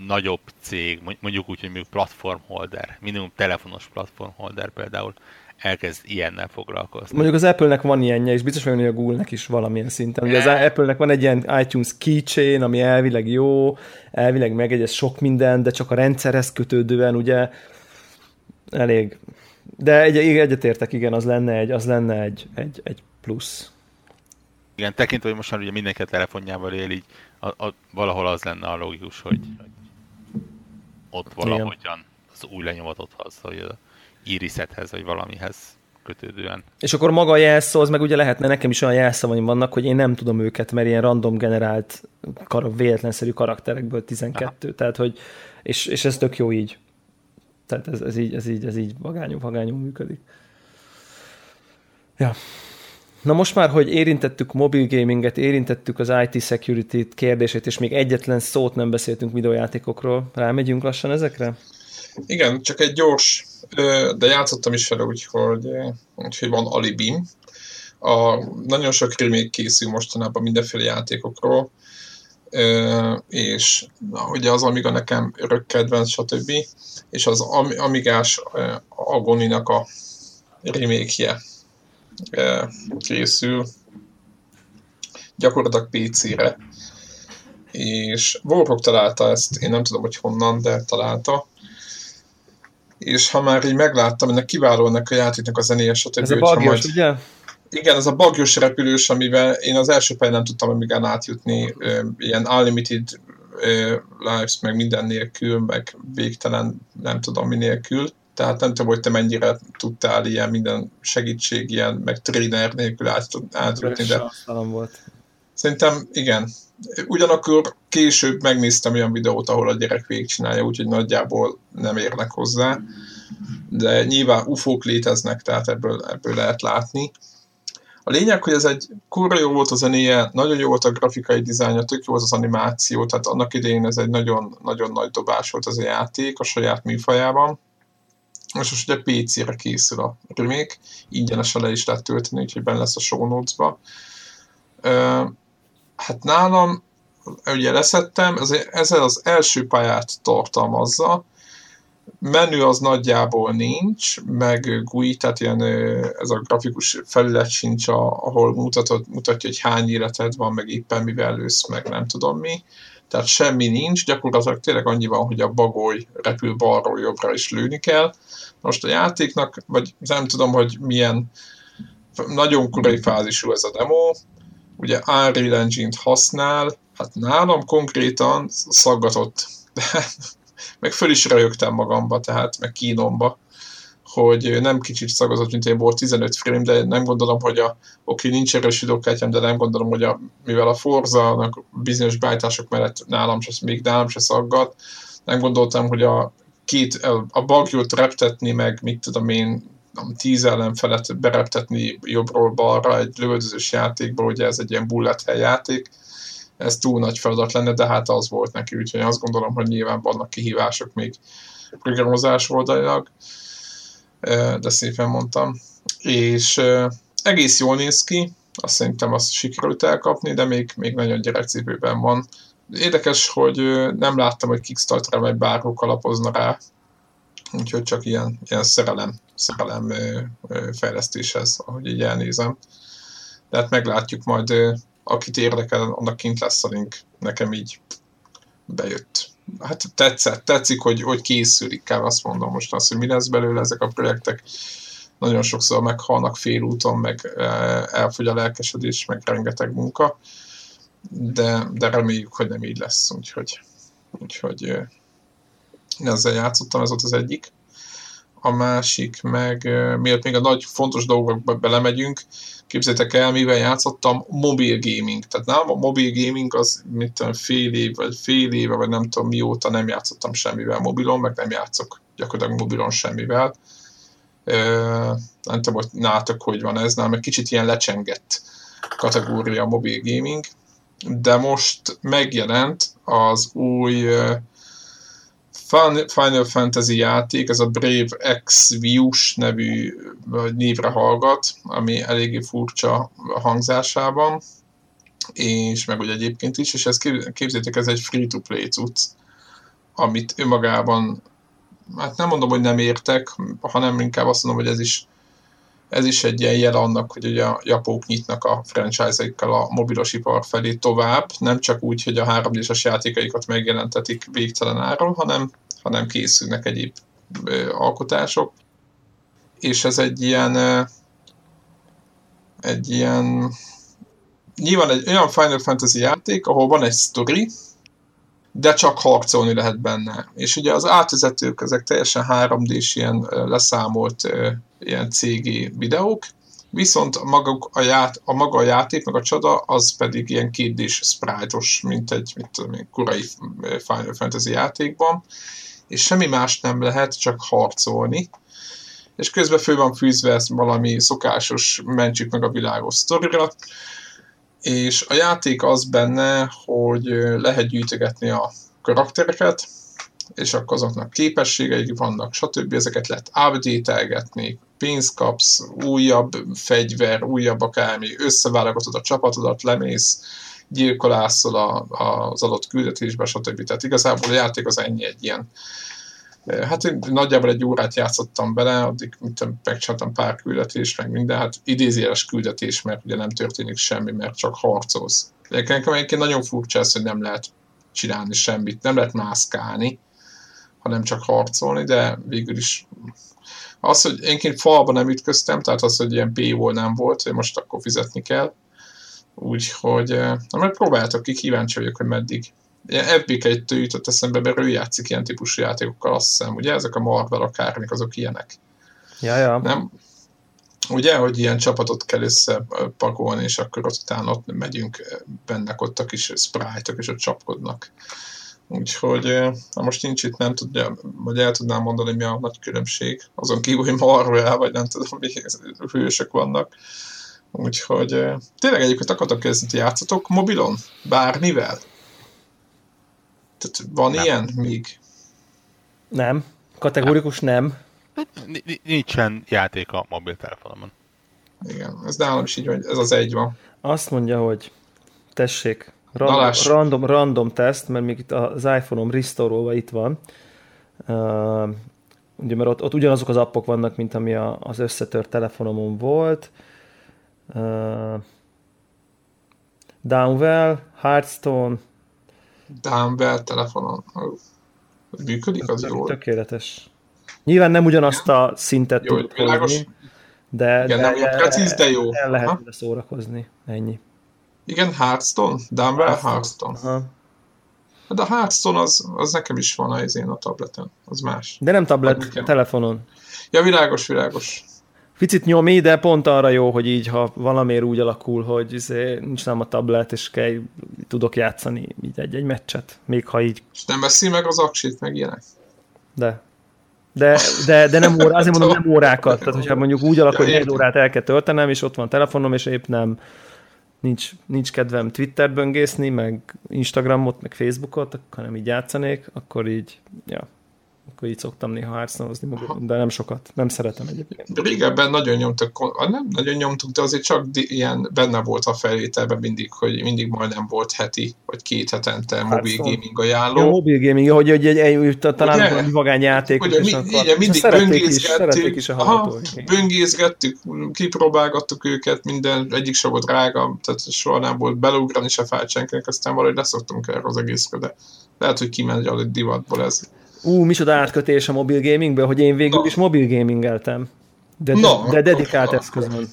nagyobb cég, mond- mondjuk úgy, hogy mondjuk platformholder, minimum telefonos platformholder például, elkezd ilyennel foglalkozni. Mondjuk az Apple-nek van ilyenje, és biztos vagyok, hogy a Google-nek is valamilyen szinten. Ugye az Apple-nek van egy ilyen iTunes keychain, ami elvileg jó, elvileg megegyez sok minden, de csak a rendszerhez kötődően ugye elég. De egy, egyetértek, igen, az lenne egy, az lenne egy, egy, egy plusz. Igen, tekintve, hogy most már ugye mindenki a telefonjával él, így a, a, valahol az lenne a logikus, hogy, hogy ott valahogyan az új lenyomatodhoz, vagy az irisethez, vagy valamihez kötődően. És akkor maga a jelszó, az meg ugye lehetne, nekem is olyan jelszavaim vannak, hogy én nem tudom őket, mert ilyen random generált kar- véletlenszerű karakterekből 12, Aha. tehát hogy, és, és ez tök jó így. Tehát ez, ez így, ez így, ez így vagányú, vagányú működik. Ja. Na most már, hogy érintettük mobil gaminget, érintettük az IT security kérdését, és még egyetlen szót nem beszéltünk videójátékokról, rámegyünk lassan ezekre? Igen, csak egy gyors, de játszottam is vele, úgyhogy, úgyhogy van alibim. A, nagyon sok remake készül mostanában mindenféle játékokról, és na, ugye az Amiga nekem örök kedvenc, stb. És az Am- Amigás Agoninak a remake készül gyakorlatilag PC-re. És Warhawk találta ezt, én nem tudom, hogy honnan, de találta és ha már így megláttam, ennek kiváló ennek a játéknak a zenéje, stb. Ez a bagyos, majd- ugye? Igen, ez a bagyos repülős, amivel én az első pályán nem tudtam amíg átjutni, ilyen unlimited lives, meg minden nélkül, meg végtelen nem tudom mi nélkül. Tehát nem tudom, hogy te mennyire tudtál ilyen minden segítség, ilyen, meg trainer nélkül át, átjutni, de volt. Szerintem igen. Ugyanakkor később megnéztem olyan videót, ahol a gyerek végigcsinálja, úgyhogy nagyjából nem érnek hozzá. De nyilván ufók léteznek, tehát ebből, ebből lehet látni. A lényeg, hogy ez egy kurva jó volt a zenéje, nagyon jó volt a grafikai dizájnja, tök jó volt az animáció, tehát annak idején ez egy nagyon, nagyon nagy dobás volt ez a játék a saját műfajában. És most ugye PC-re készül a remake, ingyenesen le is lehet tölteni, úgyhogy benne lesz a show notes-ba. Ö, Hát nálam, ugye leszettem, ez, ezzel az első pályát tartalmazza, menü az nagyjából nincs, meg GUI, tehát ilyen ez a grafikus felület sincs, ahol mutatod, mutatja, hogy hány életed van, meg éppen mivel lősz, meg nem tudom mi. Tehát semmi nincs, gyakorlatilag tényleg annyi van, hogy a bagoly repül balról jobbra is lőni kell. Most a játéknak, vagy nem tudom, hogy milyen nagyon korai fázisú ez a demo, ugye Unreal Engine-t használ, hát nálam konkrétan szaggatott, *laughs* meg föl is rögtem magamba, tehát meg kínomba, hogy nem kicsit szagazott, mint én volt 15 frame, de nem gondolom, hogy a, oké, nincs erős videókártyám, de nem gondolom, hogy a, mivel a Forza bizonyos beállítások mellett nálam se, még nálam se szaggat, nem gondoltam, hogy a két, a bagyot reptetni, meg mit tudom én, nem, tíz ellenfelet bereptetni jobbról balra egy lövöldözős játékból, ugye ez egy ilyen bullet játék, ez túl nagy feladat lenne, de hát az volt neki, úgyhogy azt gondolom, hogy nyilván vannak kihívások még programozás oldalilag, de szépen mondtam. És egész jól néz ki, azt szerintem azt sikerült elkapni, de még, még nagyon gyerekcipőben van. Érdekes, hogy nem láttam, hogy Kickstarter-re vagy bárhol kalapozna rá, úgyhogy csak ilyen, ilyen szerelem, szerelem fejlesztéshez, ahogy így elnézem. De hát meglátjuk majd, akit érdekel, annak kint lesz a link. Nekem így bejött. Hát tetszett, tetszik, hogy, hogy készülik, kell azt mondom most azt, hogy mi lesz belőle ezek a projektek. Nagyon sokszor meghalnak félúton, meg elfogy a lelkesedés, meg rengeteg munka, de, de reméljük, hogy nem így lesz, úgyhogy, úgyhogy ezzel játszottam, ez volt az egyik. A másik meg, miért még a nagy fontos dolgokba belemegyünk, képzeljétek el, mivel játszottam, mobil gaming. Tehát nálam a mobil gaming az mit tudom, fél év, vagy fél éve, vagy nem tudom mióta nem játszottam semmivel mobilon, meg nem játszok gyakorlatilag mobilon semmivel. nem tudom, hogy nátok hogy van ez, nálam egy kicsit ilyen lecsengett kategória a mobil gaming, de most megjelent az új Final Fantasy játék, ez a Brave X Views nevű névre hallgat, ami eléggé furcsa hangzásában, és meg ugye egyébként is, és ezt képzétek, ez egy free-to-play cucc, amit önmagában, hát nem mondom, hogy nem értek, hanem inkább azt mondom, hogy ez is ez is egy ilyen jel annak, hogy ugye a japók nyitnak a franchise-aikkal a mobilos ipar felé tovább, nem csak úgy, hogy a 3 d játékaikat megjelentetik végtelen áron, hanem, hanem készülnek egyéb ö, alkotások. És ez egy ilyen ö, egy ilyen nyilván egy olyan Final Fantasy játék, ahol van egy story, de csak harcolni lehet benne. És ugye az átvezetők, ezek teljesen 3D-s ilyen leszámolt ilyen CG videók, viszont maga a, ját, a maga a játék, meg a csada, az pedig ilyen 2 sprite-os, mint egy mint tudom, korai Final Fantasy játékban, és semmi más nem lehet, csak harcolni. És közben fő van fűzve ezt valami szokásos mentsük meg a világos sztorira, és a játék az benne, hogy lehet gyűjtögetni a karaktereket, és akkor azoknak képességeik vannak, stb. Ezeket lehet update pénzt kapsz, újabb fegyver, újabb akármi, összeválogatod a csapatodat, lemész, gyilkolászol a, a, az adott küldetésbe, stb. Tehát igazából a játék az ennyi egy ilyen Hát én nagyjából egy órát játszottam bele, addig megcsináltam pár küldetést, meg minden, hát idézéles küldetés, mert ugye nem történik semmi, mert csak harcolsz. Nekem egyébként nagyon furcsa ez, hogy nem lehet csinálni semmit, nem lehet mászkálni, hanem csak harcolni, de végül is az, hogy énként falba nem ütköztem, tehát az, hogy ilyen paywall nem volt, hogy most akkor fizetni kell, úgyhogy na majd próbáltok ki, kíváncsi vagyok, hogy meddig FB2 jutott eszembe, mert ő játszik ilyen típusú játékokkal, azt hiszem, ugye ezek a Marvel akármik, azok ilyenek. Ja, ja. Nem? Ugye, hogy ilyen csapatot kell összepakolni, és akkor ott utána ott megyünk, bennek ott a kis sprite-ok, és ott csapkodnak. Úgyhogy na most nincs itt, nem tudja, vagy el tudnám mondani, mi a nagy különbség. Azon kívül, hogy Marvel, vagy nem tudom, mi *laughs* hősök vannak. Úgyhogy tényleg egyébként akartok kezdeni, hogy játszatok mobilon? Bármivel? Tehát van nem. ilyen még? Nem. Kategórikus nem. nem. Nincsen játék a mobiltelefonomon. Igen, ez nálam is így, hogy ez az egy van. Azt mondja, hogy tessék, random, random, random test, mert még itt az iPhone-om restore itt van. Uh, ugye, mert ott, ott ugyanazok az appok vannak, mint ami a, az összetört telefonomon volt. Uh, Downwell, Hearthstone, Dumbbell telefonon. Működik, az jó. Tökéletes. Nyilván nem ugyanazt a szintet jó, tud hozni, de, Igen, de, nem ilyen precíz, de jó. El lehet Aha. szórakozni. Ennyi. Igen, Hearthstone? Dumbbell Hearthstone. Aha. De a Hearthstone az, az nekem is van az én a tableten, az más. De nem tablet, telefonon. Ja, világos, világos. Picit nyomi, de pont arra jó, hogy így, ha valamiért úgy alakul, hogy izé, nincs nem a tablet, és kell, tudok játszani így egy-egy meccset, még ha így... És nem veszi meg az aksit, meg ilyenek? De. De, de, de nem órá, azért mondom, nem órákat. Tehát, hogyha mondjuk úgy alakul, hogy egy órát el kell töltenem, és ott van telefonom, és épp nem, nincs, nincs kedvem Twitter böngészni, meg Instagramot, meg Facebookot, hanem így játszanék, akkor így, ja, akkor így szoktam néha hearthstone de nem sokat. Nem szeretem egyébként. Régebben nagyon nyomtuk, nem nagyon nyomtuk, de azért csak ilyen benne volt a felvételben mindig, hogy mindig majdnem volt heti, vagy két hetente mobil gaming ajánló. Ja, mobil gaming, hogy, hogy egy, egy, egy talán ugye, valami vagány játék. Ugye, mi, akkor, igen, mindig böngészgettük, is, aha, böngészgettük, kipróbálgattuk őket, minden, egyik se volt drága, tehát soha nem volt belugrani se fájtsenkinek, aztán valahogy leszoktunk erre az egészre, de lehet, hogy kimegy a divatból ez. Ú, micsoda átkötés a mobil gamingből, hogy én végül no. is mobil gamingeltem. De, no. de dedikált eszközön.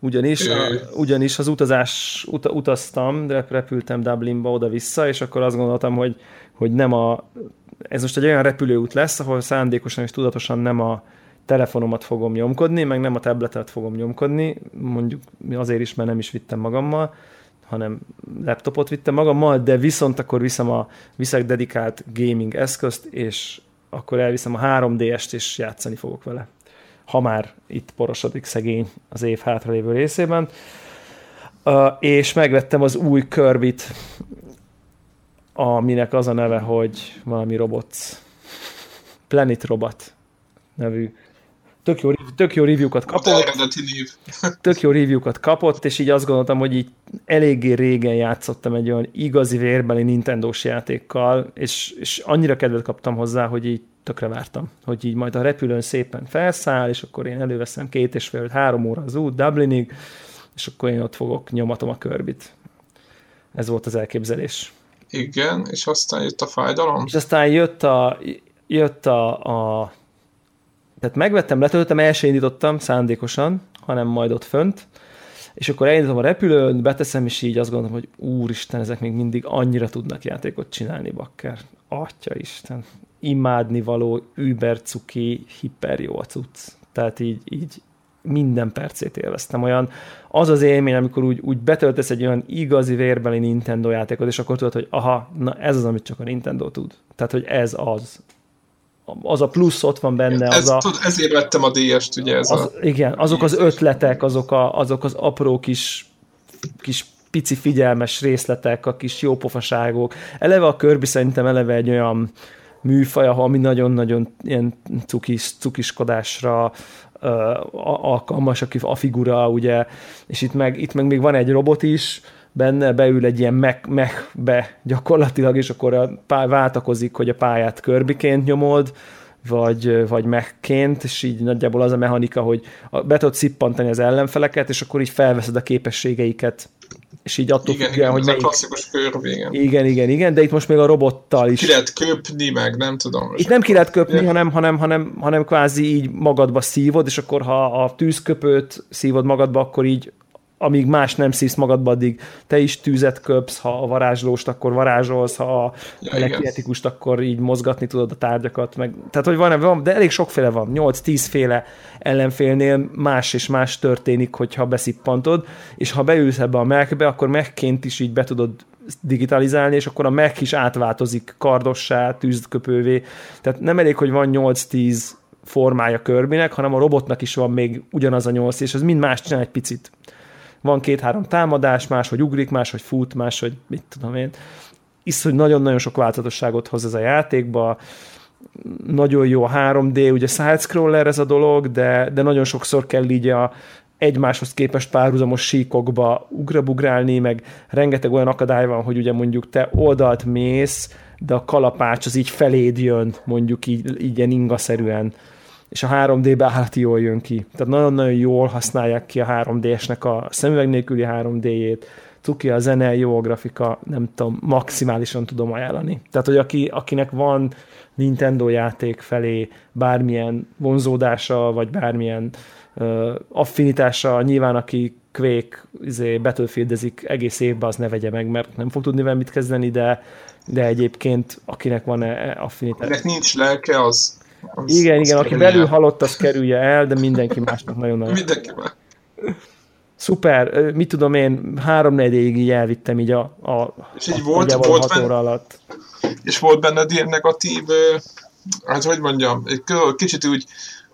Ugyanis, a, ugyanis az utazás, ut, utaztam, repültem Dublinba oda-vissza, és akkor azt gondoltam, hogy, hogy nem a, ez most egy olyan repülőút lesz, ahol szándékosan és tudatosan nem a telefonomat fogom nyomkodni, meg nem a tabletet fogom nyomkodni, mondjuk azért is, mert nem is vittem magammal, hanem laptopot vittem magammal, de viszont akkor viszem a, viszek dedikált gaming eszközt, és akkor elviszem a 3DS-t, és játszani fogok vele. Ha már itt porosodik szegény az év hátralévő részében. Uh, és megvettem az új kirby aminek az a neve, hogy valami robots. Planet Robot nevű tök jó, tök jó review-kat kapott. *laughs* Tök jó review-kat kapott, és így azt gondoltam, hogy így eléggé régen játszottam egy olyan igazi vérbeli Nintendo-s játékkal, és, és annyira kedvet kaptam hozzá, hogy így tökre vártam, hogy így majd a repülőn szépen felszáll, és akkor én előveszem két és fél, három óra az út Dublinig, és akkor én ott fogok nyomatom a körbit. Ez volt az elképzelés. Igen, és aztán jött a fájdalom? És aztán jött a, jött a, a tehát megvettem, letöltöttem, el sem indítottam szándékosan, hanem majd ott fönt, és akkor elindítom a repülőn, beteszem, és így azt gondolom, hogy úristen, ezek még mindig annyira tudnak játékot csinálni, bakker. Atya Isten. Imádni való, über cuki, hiper jó a cucc. Tehát így, így minden percét élveztem. Olyan, az az élmény, amikor úgy, úgy betöltesz egy olyan igazi vérbeli Nintendo játékot, és akkor tudod, hogy aha, na ez az, amit csak a Nintendo tud. Tehát, hogy ez az az a plusz ott van benne. Ez, az a, tud, ezért vettem a DS-t, ugye ez az, a... Igen, azok az ötletek, azok, a, azok az apró kis, kis pici figyelmes részletek, a kis jópofaságok. Eleve a körbi szerintem eleve egy olyan műfaj, ami nagyon-nagyon ilyen cukis, cukiskodásra uh, alkalmas, aki a figura, ugye, és itt meg, itt meg még van egy robot is, benne, beül egy ilyen mech, mechbe gyakorlatilag, és akkor a pály váltakozik, hogy a pályát körbiként nyomod, vagy, vagy mechként, és így nagyjából az a mechanika, hogy be tudod szippantani az ellenfeleket, és akkor így felveszed a képességeiket, és így attól igen, függően, hogy melyik... klasszikus kör, igen. Igen, igen, igen, de itt most még a robottal is. Ki lehet köpni, meg nem tudom. Itt nem ki lehet köpni, ja. hanem, hanem, hanem, hanem kvázi így magadba szívod, és akkor ha a tűzköpőt szívod magadba, akkor így amíg más nem szívsz magadba, addig te is tűzet köpsz, ha a varázslóst, akkor varázsolsz, ha a ja, akkor így mozgatni tudod a tárgyakat, meg, tehát hogy van, van, de elég sokféle van, 8-10 féle ellenfélnél más és más történik, hogyha beszippantod, és ha beülsz ebbe a megbe, akkor megként is így be tudod digitalizálni, és akkor a meg is átváltozik kardossá, tűzköpővé. Tehát nem elég, hogy van 8-10 formája körbinek, hanem a robotnak is van még ugyanaz a 8, és ez mind más csinál egy picit van két-három támadás, máshogy ugrik, máshogy fut, máshogy mit tudom én. Isz, hogy nagyon-nagyon sok változatosságot hoz ez a játékba, nagyon jó a 3D, ugye side-scroller ez a dolog, de, de nagyon sokszor kell így a egymáshoz képest párhuzamos síkokba ugrabugrálni, meg rengeteg olyan akadály van, hogy ugye mondjuk te oldalt mész, de a kalapács az így feléd jön, mondjuk így, így ilyen ingaszerűen és a 3D-be állati jól jön ki. Tehát nagyon-nagyon jól használják ki a 3D-esnek a szemüveg nélküli 3D-jét, cuki a zene, jó a grafika, nem tudom, maximálisan tudom ajánlani. Tehát, hogy aki, akinek van Nintendo játék felé bármilyen vonzódása, vagy bármilyen uh, affinitása, nyilván aki Quake izé, Battlefieldezik egész évben, az ne vegye meg, mert nem fog tudni vele mit kezdeni, de, de egyébként akinek van -e affinitás. Akinek nincs lelke, az az, igen, az igen, aki belül halott, az kerülje el, de mindenki másnak nagyon-nagyon. Mindenki más. Szuper, mit tudom én, három négyig így elvittem így a, a, és így a, volt, a volt benne, óra alatt. És volt benned ilyen negatív, hát hogy mondjam, egy kicsit úgy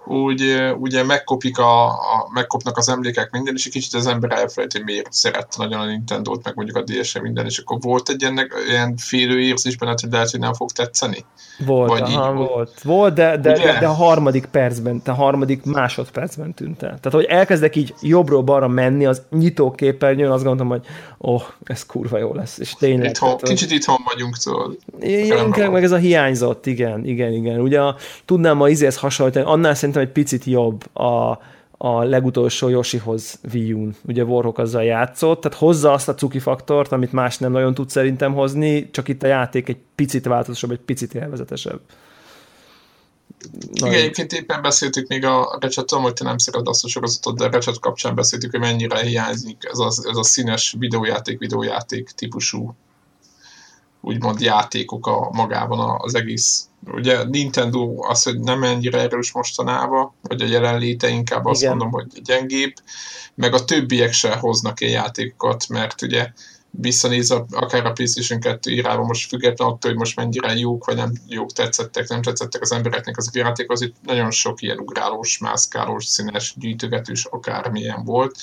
úgy ugye megkopik a, a, megkopnak az emlékek minden, és egy kicsit az ember elfelejti, hogy miért szerette nagyon a Nintendo-t, meg mondjuk a ds minden, és akkor volt egy ennek, ilyen félő érzés benne, hogy lehet, hogy nem fog tetszeni? Volt, Vagy aha, volt. volt. Volt, de, de, de, de, a harmadik percben, a harmadik másodpercben tűnt el. Tehát, hogy elkezdek így jobbról balra menni az nyitóképernyőn, azt gondolom, hogy oh, ez kurva jó lesz. És tényleg. Itthon, tehát, kicsit itthon vagyunk, tudod. Inkább meg ez a hiányzott, igen, igen, igen. Ugye tudnám ma izéhez hasonlítani, annál szerintem egy picit jobb a, a legutolsó Yoshihoz Wii U-n. Ugye Warhawk azzal játszott, tehát hozza azt a cuki faktort, amit más nem nagyon tud szerintem hozni, csak itt a játék egy picit változatosabb, egy picit élvezetesebb. Igen, egyébként éppen beszéltük még a Recset, tudom, hogy te nem szereted azt a sorozatot, de Recset kapcsán beszéltük, hogy mennyire hiányzik ez a, ez a színes videójáték, videójáték típusú úgymond játékok a magában az egész. Ugye Nintendo az, hogy nem ennyire erős mostanában, vagy a jelenléte inkább azt Igen. mondom, hogy gyengébb, meg a többiek se hoznak ilyen játékokat, mert ugye visszanéz a, akár a PlayStation 2 irányba, most független attól, hogy most mennyire jók vagy nem jók tetszettek, nem tetszettek az embereknek az játék, az itt nagyon sok ilyen ugrálós, mászkálós, színes, gyűjtögetős, akármilyen volt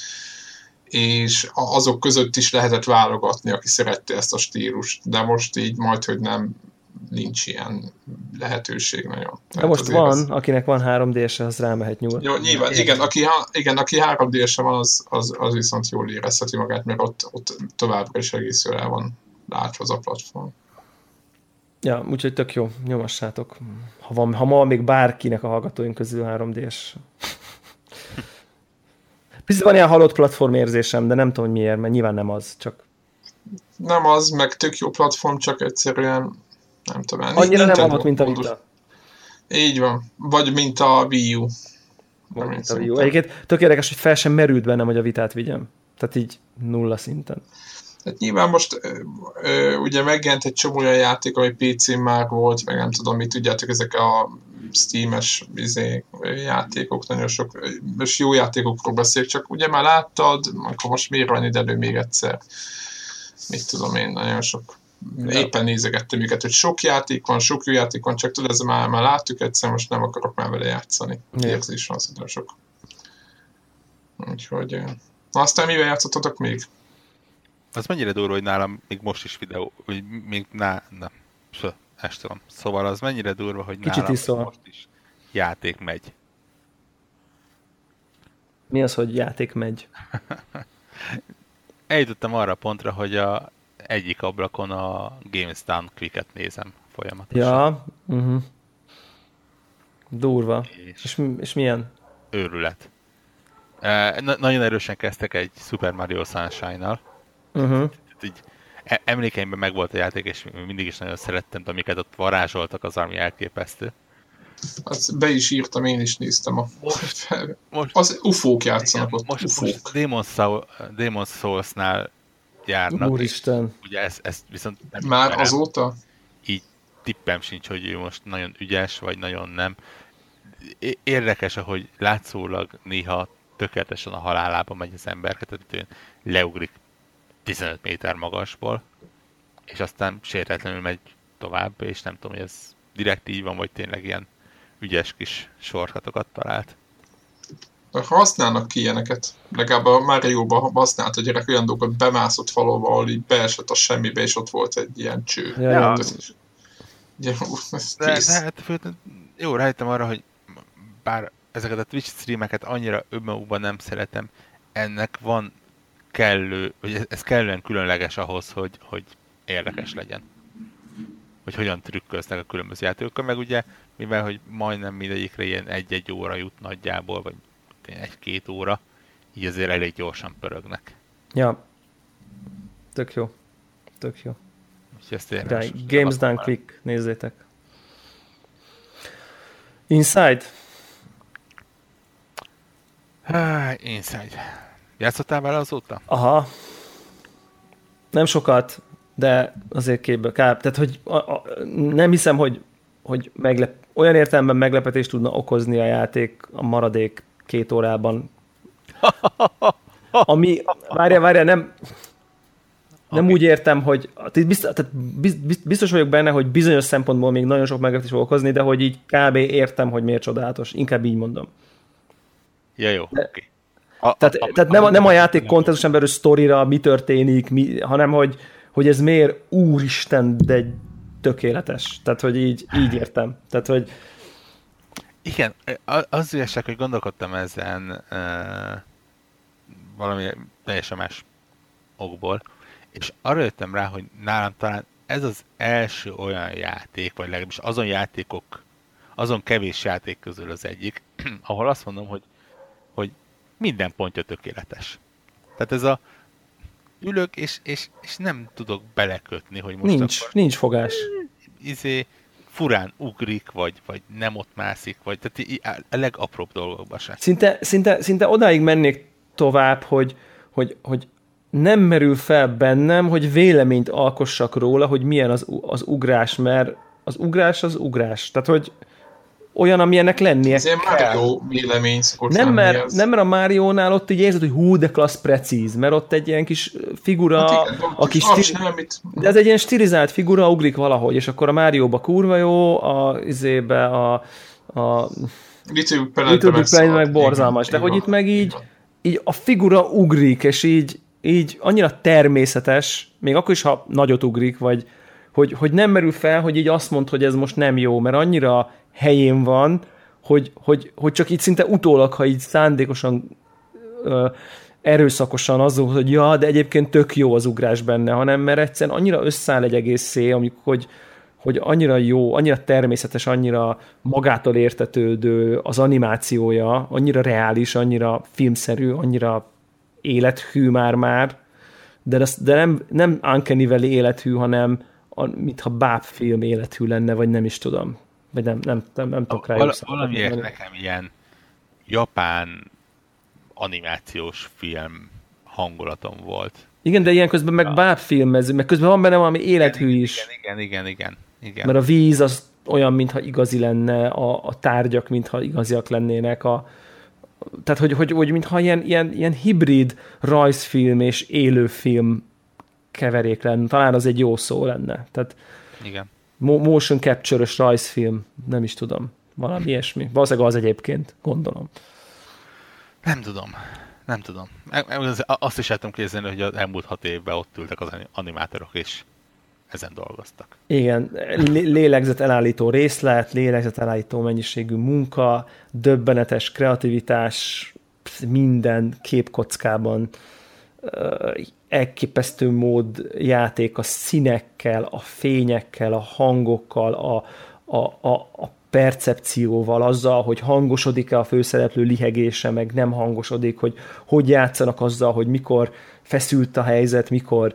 és azok között is lehetett válogatni, aki szerette ezt a stílust, de most így majd, hogy nem nincs ilyen lehetőség nagyon. De hát most van, az... akinek van 3 d az rámehet nyugodt. Jó, nyilván, igen, aki, igen, aki 3 d van, az, az, az viszont jól érezheti magát, mert ott, ott továbbra is egész jól el van látva az a platform. Ja, úgyhogy tök jó, nyomassátok. Ha, van, ha ma még bárkinek a hallgatóink közül 3 d Picit *laughs* van ilyen halott platform érzésem, de nem tudom, hogy miért, mert nyilván nem az, csak... Nem az, meg tök jó platform, csak egyszerűen nem tudom. Annyira nem halott, mint a Vita. Így van. Vagy mint a Wii U. Mint a Wii U. Egyébként tök érdekes, hogy fel sem merült bennem, hogy a vitát vigyem. Tehát így nulla szinten. Hát nyilván most ö, ö, ugye megjelent egy csomó olyan játék, ami PC-n már volt, meg nem tudom mit, tudjátok, ezek a Steam-es izé, játékok, nagyon sok, és jó játékokról beszélek, csak ugye már láttad, akkor most miért van ide elő még egyszer? Mit tudom én, nagyon sok. Éppen nézegettem őket, hogy sok játék van, sok jó játék van, csak tudod, ez már, már láttuk egyszer, most nem akarok már vele játszani. Ja. Érzés van, szerintem sok. Úgyhogy... Na aztán mivel játszottatok még? Az mennyire durva, hogy nálam még most is videó, hogy még ná, na, ezt tudom. Szóval az mennyire durva, hogy Kicsit nálam iszol. most is játék megy. Mi az, hogy játék megy? *laughs* Eljutottam arra a pontra, hogy a egyik ablakon a Games Done Quicket nézem folyamatosan. Ja, uh-huh. Durva. És, és, és milyen? Őrület. E, na- nagyon erősen kezdtek egy Super Mario Sunshine-nal. Uh-huh. Így E, emlékeimben meg volt a játék, és mindig is nagyon szerettem, amiket ott varázsoltak, az ami elképesztő. Azt be is írtam, én is néztem. A... Most, *laughs* most, az ufók játszanak igen, ott. Most, ufók. most Demon, Soul, Demon Souls-nál járnak. Úristen. Ugye ezt, ezt viszont nem Már ismerem. azóta? Így tippem sincs, hogy ő most nagyon ügyes, vagy nagyon nem. Érdekes, ahogy látszólag néha tökéletesen a halálába megy az ember, tehát leugrik 15 méter magasból, és aztán sértetlenül megy tovább, és nem tudom, hogy ez direkt így van, vagy tényleg ilyen ügyes kis sorhatokat talált. Használnak ki ilyeneket. Legalább a Mario-ban használt a gyerek olyan dolgokat, bemászott falóba, ahol így beesett a semmibe, és ott volt egy ilyen cső. Ja, ja. Ugye, de, de, hát, jó, rájöttem arra, hogy bár ezeket a Twitch streameket annyira önmagukban nem szeretem, ennek van kellő, hogy ez kellően különleges ahhoz, hogy, hogy érdekes legyen. Hogy hogyan trükköznek a különböző játékokkal, meg ugye, mivel hogy majdnem mindegyikre ilyen egy-egy óra jut nagyjából, vagy egy-két óra, így azért elég gyorsan pörögnek. Ja. Tök jó. Tök jó. ezt érdemes, Games Done Quick, nézzétek. Inside? Inside. Játszottál vele azóta? Aha. Nem sokat, de azért képbe kár. Tehát, hogy a, a, nem hiszem, hogy, hogy meglep, olyan értelemben meglepetést tudna okozni a játék a maradék két órában. Ami, várja, várja, nem... Nem okay. úgy értem, hogy biztos, tehát biztos vagyok benne, hogy bizonyos szempontból még nagyon sok meglepetést fog okozni, de hogy így kb. értem, hogy miért csodálatos. Inkább így mondom. Ja, jó, oké. Okay. A, tehát a, tehát a, nem, a, nem a játék kontextuson belül sztorira, mi történik, mi, hanem hogy, hogy ez miért úristen, de tökéletes. Tehát, hogy így, így értem. Tehát, hogy igen, az ügyesek, hogy gondolkodtam ezen uh, valami teljesen más okból, és arra jöttem rá, hogy nálam talán ez az első olyan játék, vagy legalábbis azon játékok, azon kevés játék közül az egyik, *clears throat* ahol azt mondom, hogy, hogy minden pontja tökéletes. Tehát ez a ülök, és, és, és nem tudok belekötni, hogy most Nincs, akkor, nincs fogás. Izé, furán ugrik, vagy, vagy nem ott mászik, vagy tehát a legapróbb dolgokban sem. Szinte, szinte, szinte odáig mennék tovább, hogy, hogy, hogy nem merül fel bennem, hogy véleményt alkossak róla, hogy milyen az, az ugrás, mert az ugrás az ugrás. Tehát, hogy olyan, amilyennek lennie Ez ilyen Mario vélemény nem, mert, nem, mert a Mario-nál ott így érzed, hogy hú, de klassz precíz, mert ott egy ilyen kis figura, hát igen, aki stil... nem, amit... de ez egy ilyen stilizált figura, ugrik valahogy, és akkor a Mario-ba kurva jó, a izébe a, a Little Big Planet meg borzalmas, de hogy itt meg így, így a figura ugrik, és így, így annyira természetes, még akkor is, ha nagyot ugrik, vagy hogy, hogy nem merül fel, hogy így azt mond, hogy ez most nem jó, mert annyira helyén van, hogy, hogy, hogy csak így szinte utólag, ha így szándékosan ö, erőszakosan az, hogy ja, de egyébként tök jó az ugrás benne, hanem mert egyszerűen annyira összeáll egy egész szé, amikor, hogy, hogy annyira jó, annyira természetes, annyira magától értetődő az animációja, annyira reális, annyira filmszerű, annyira élethű már-már, de, ez, de nem, nem Uncanny élethű, hanem a, mintha báb film élethű lenne, vagy nem is tudom. Vagy nem, nem, nem, nem tudok rá Val- Valamiért nem, nekem ilyen japán animációs film hangulatom volt. Igen, de ilyen közben meg báb filmező, meg közben van benne valami élethű igen, is. Igen, igen, igen, igen. Mert a víz az olyan, mintha igazi lenne, a, a tárgyak, mintha igaziak lennének, a, tehát, hogy, hogy, hogy mintha ilyen, ilyen, ilyen hibrid rajzfilm és élőfilm keverék lenne. Talán az egy jó szó lenne. Tehát, Igen. Motion capture-ös rajzfilm, nem is tudom. Valami ilyesmi. Valószínűleg az egyébként, gondolom. Nem tudom. Nem tudom. E, e, azt is el tudom képzelni, hogy az elmúlt hat évben ott ültek az animátorok, és ezen dolgoztak. Igen, lélegzet elállító részlet, lélegzet elállító mennyiségű munka, döbbenetes kreativitás, minden képkockában elképesztő mód játék a színekkel, a fényekkel, a hangokkal, a, a, a, a percepcióval, azzal, hogy hangosodik-e a főszereplő lihegése, meg nem hangosodik, hogy hogy játszanak azzal, hogy mikor feszült a helyzet, mikor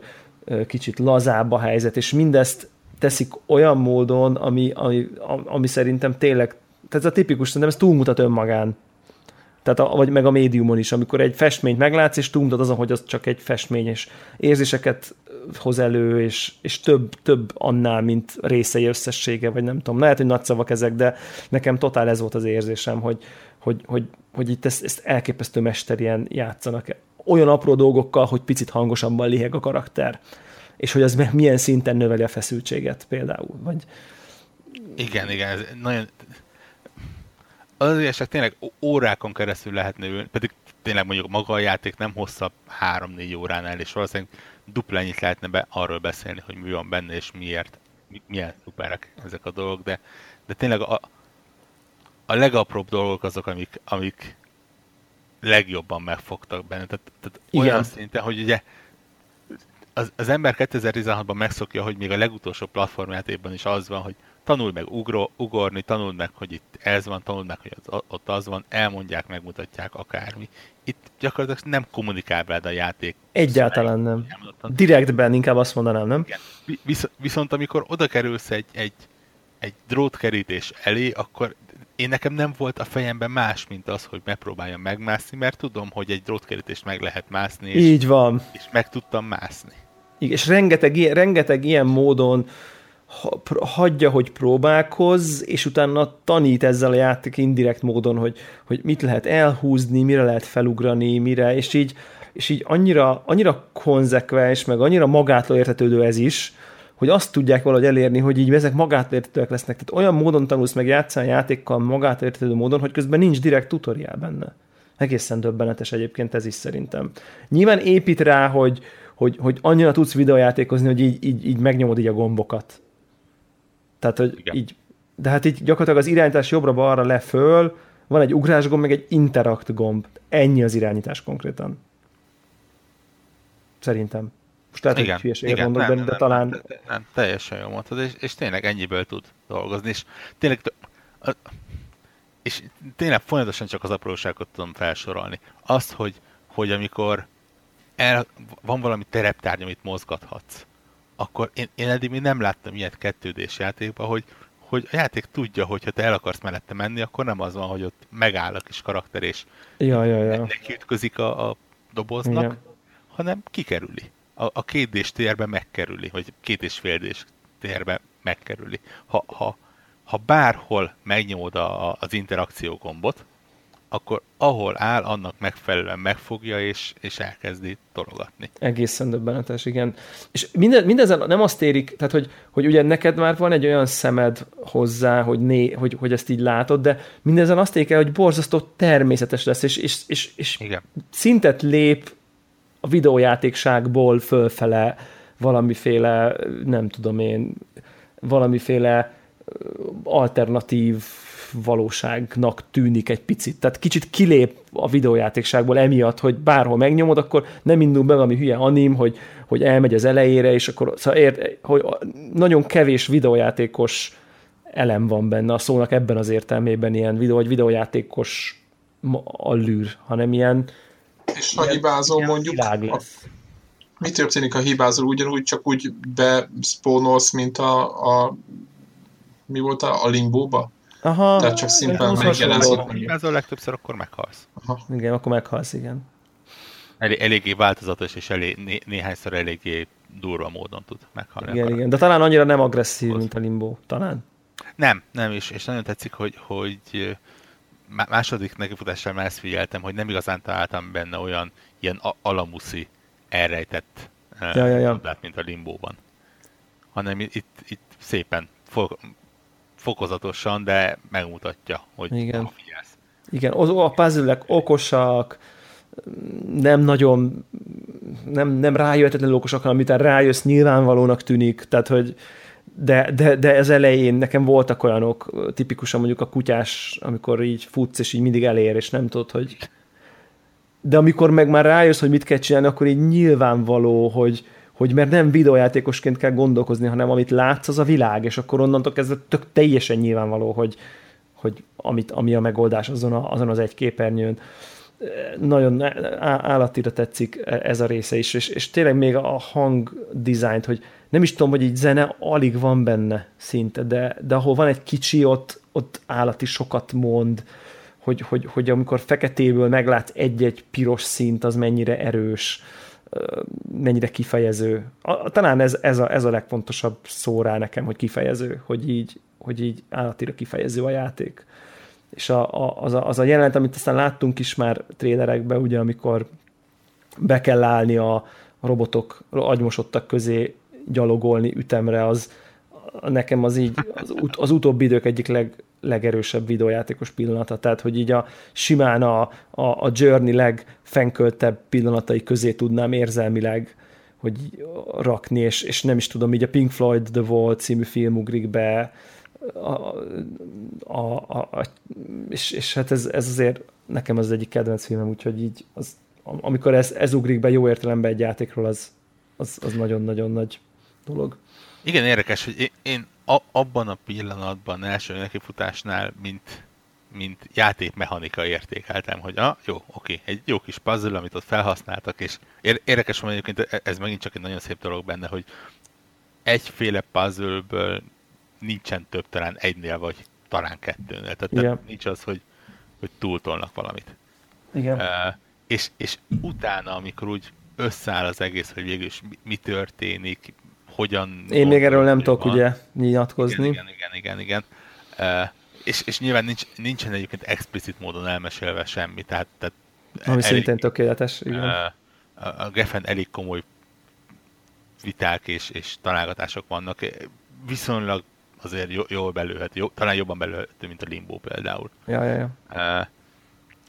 kicsit lazább a helyzet, és mindezt teszik olyan módon, ami, ami, ami szerintem tényleg, tehát ez a tipikus, szerintem ez túlmutat önmagán. Tehát a, vagy meg a médiumon is, amikor egy festményt meglátsz, és túlmutat azon, hogy az csak egy festmény, és érzéseket hoz elő, és, és több, több annál, mint részei összessége, vagy nem tudom. Lehet, hogy nagy szavak ezek, de nekem totál ez volt az érzésem, hogy, hogy, hogy, hogy itt ezt, ezt elképesztő mesterien játszanak olyan apró dolgokkal, hogy picit hangosabban liheg a karakter. És hogy az milyen szinten növeli a feszültséget például. Vagy... Igen, igen, ez nagyon... Az ilyesek tényleg órákon keresztül lehetne ülni, pedig tényleg mondjuk maga a játék nem hosszabb 3-4 óránál, és valószínűleg dupla ennyit lehetne be, arról beszélni, hogy mi van benne, és miért, milyen szuperek ezek a dolgok, de, de tényleg a, a legapróbb dolgok azok, amik, amik legjobban megfogtak benne. Tehát, tehát Igen. olyan szinten, hogy ugye az, az ember 2016-ban megszokja, hogy még a legutolsó platformjátékban is az van, hogy tanulj meg ugro, ugorni, tanuld meg, hogy itt ez van, tanuld meg, hogy az, ott az van, elmondják, megmutatják akármi. Itt gyakorlatilag nem kommunikál veled a játék. Egyáltalán nem. Direktben inkább azt mondanám, nem? Igen. Visz, viszont amikor oda kerülsz egy, egy, egy drótkerítés elé, akkor én nekem nem volt a fejemben más, mint az, hogy megpróbáljam megmászni, mert tudom, hogy egy drótkerítést meg lehet mászni. És, Így van. És meg tudtam mászni. Igen, és rengeteg, rengeteg ilyen módon hagyja, hogy próbálkozz, és utána tanít ezzel a játék indirekt módon, hogy, hogy mit lehet elhúzni, mire lehet felugrani, mire, és így, és így annyira, annyira konzekvens, meg annyira magától értetődő ez is, hogy azt tudják valahogy elérni, hogy így ezek magától értetőek lesznek. Tehát olyan módon tanulsz meg játszani játékkal magától értetődő módon, hogy közben nincs direkt tutoriál benne. Egészen döbbenetes egyébként ez is szerintem. Nyilván épít rá, hogy, hogy, hogy annyira tudsz videójátékozni, hogy így, így, így megnyomod így a gombokat. Tehát, hogy Igen. így, de hát így gyakorlatilag az irányítás jobbra-balra le föl, van egy ugrás gomb, meg egy interakt gomb. Ennyi az irányítás konkrétan. Szerintem. Most lehet, igen, hogy hülyeséget mondok, nem, de, nem, talán... Nem, nem, teljesen jól mondtad, és, és tényleg ennyiből tud dolgozni, és tényleg és tényleg folyamatosan csak az apróságot tudom felsorolni. Azt, hogy, hogy amikor el, van valami tereptárgy, amit mozgathatsz, akkor én, én eddig még nem láttam ilyet kettődés játékban, hogy, hogy a játék tudja, hogy ha te el akarsz mellette menni, akkor nem az van, hogy ott megáll a kis karakter, és ja, ja, ja. neki ütközik a, a doboznak, Igen. hanem kikerüli. A, a két térbe megkerüli, vagy két és fél térbe megkerüli. Ha, ha ha bárhol megnyomod a, az interakció gombot, akkor ahol áll, annak megfelelően megfogja, és, és elkezdi tologatni. Egészen döbbenetes, igen. És minden, mindezen nem azt érik, tehát hogy, hogy ugye neked már van egy olyan szemed hozzá, hogy, né, hogy, hogy ezt így látod, de mindezen azt érik el, hogy borzasztó természetes lesz, és, és, és, és igen. szintet lép a videójátékságból fölfele valamiféle, nem tudom én, valamiféle alternatív valóságnak tűnik egy picit. Tehát kicsit kilép a videójátékságból emiatt, hogy bárhol megnyomod, akkor nem indul be valami hülye anim, hogy, hogy elmegy az elejére, és akkor szóval ért, hogy nagyon kevés videójátékos elem van benne a szónak ebben az értelmében ilyen videó, vagy videójátékos allűr, hanem ilyen és ha hibázol mondjuk, a, mi történik, a hibázol ugyanúgy, csak úgy bespónolsz, mint a, a mi volt a, a limbóba? Aha. Tehát csak szimplán megjelensz. Ez a legtöbbször akkor meghalsz. Aha. Igen, akkor meghalsz, igen. Elég, eléggé változatos, és elég, né, néhányszor eléggé durva módon tud meghalni. Igen, igen, de talán annyira nem agresszív, Hoz. mint a limbó. Talán. Nem, nem, és, és nagyon tetszik, hogy, hogy második nekifutással már ezt figyeltem, hogy nem igazán találtam benne olyan ilyen alamuszi elrejtett ja, ja, ja. mint a limbóban. Hanem itt, itt szépen fokozatosan, de megmutatja, hogy Igen. figyelsz. Igen, a puzzle okosak, nem nagyon nem, nem rájöhetetlenül okosak, hanem amit rájössz, nyilvánvalónak tűnik, tehát hogy de, de, de ez elején nekem voltak olyanok, tipikusan mondjuk a kutyás, amikor így futsz, és így mindig elér, és nem tudod, hogy de amikor meg már rájössz, hogy mit kell csinálni, akkor így nyilvánvaló, hogy, hogy mert nem videójátékosként kell gondolkozni, hanem amit látsz, az a világ, és akkor onnantól kezdve tök teljesen nyilvánvaló, hogy, hogy amit, ami a megoldás azon, a, azon az egy képernyőn. Nagyon állatira tetszik ez a része is, és, és tényleg még a hang dizájnt, hogy nem is tudom, hogy így zene alig van benne szinte, de, de ahol van egy kicsi, ott, ott állati sokat mond, hogy, hogy, hogy amikor feketéből meglátsz egy-egy piros szint, az mennyire erős mennyire kifejező. Talán ez, ez, a, ez a legfontosabb szó rá nekem, hogy kifejező, hogy így, hogy így állatira kifejező a játék. És a, a, az, a, az a jelenet, amit aztán láttunk is már trélerekben, ugye, amikor be kell állni a robotok agymosottak közé gyalogolni ütemre, az nekem az így az, ut, az utóbbi idők egyik leg, legerősebb videójátékos pillanata, tehát hogy így a simán a, a, a Journey legfenköltebb pillanatai közé tudnám érzelmileg hogy rakni, és, és nem is tudom, így a Pink Floyd The Wall című film ugrik be, a, a, a, a, és, és hát ez, ez azért nekem az egyik kedvenc filmem, úgyhogy így az, amikor ez, ez ugrik be jó értelemben egy játékról, az, az, az nagyon-nagyon nagy dolog. Igen, érdekes, hogy én a, abban a pillanatban első nekifutásnál, mint, mint játékmechanika értékeltem, hogy ah, jó, oké, egy jó kis puzzle, amit ott felhasználtak, és érdekes, hogy egyébként e, ez megint csak egy nagyon szép dolog benne, hogy egyféle puzzleből nincsen több, talán egynél, vagy talán kettőnél. Tehát, yeah. nincs az, hogy, hogy túltolnak valamit. Igen. Uh, és, és utána, amikor úgy összeáll az egész, hogy végül is mi, mi történik, hogyan... Én még erről nem tudok ugye nyilatkozni. Igen, igen, igen, igen. igen. Uh, és, és nyilván nincs, nincsen egyébként explicit módon elmesélve semmi, tehát, tehát ami elég, szintén tökéletes, igen. Uh, a Geffen elég komoly viták és, és találgatások vannak. Viszonylag azért jól belőhet, jó, talán jobban belőhető, mint a Limbo például. Ja, ja, ja.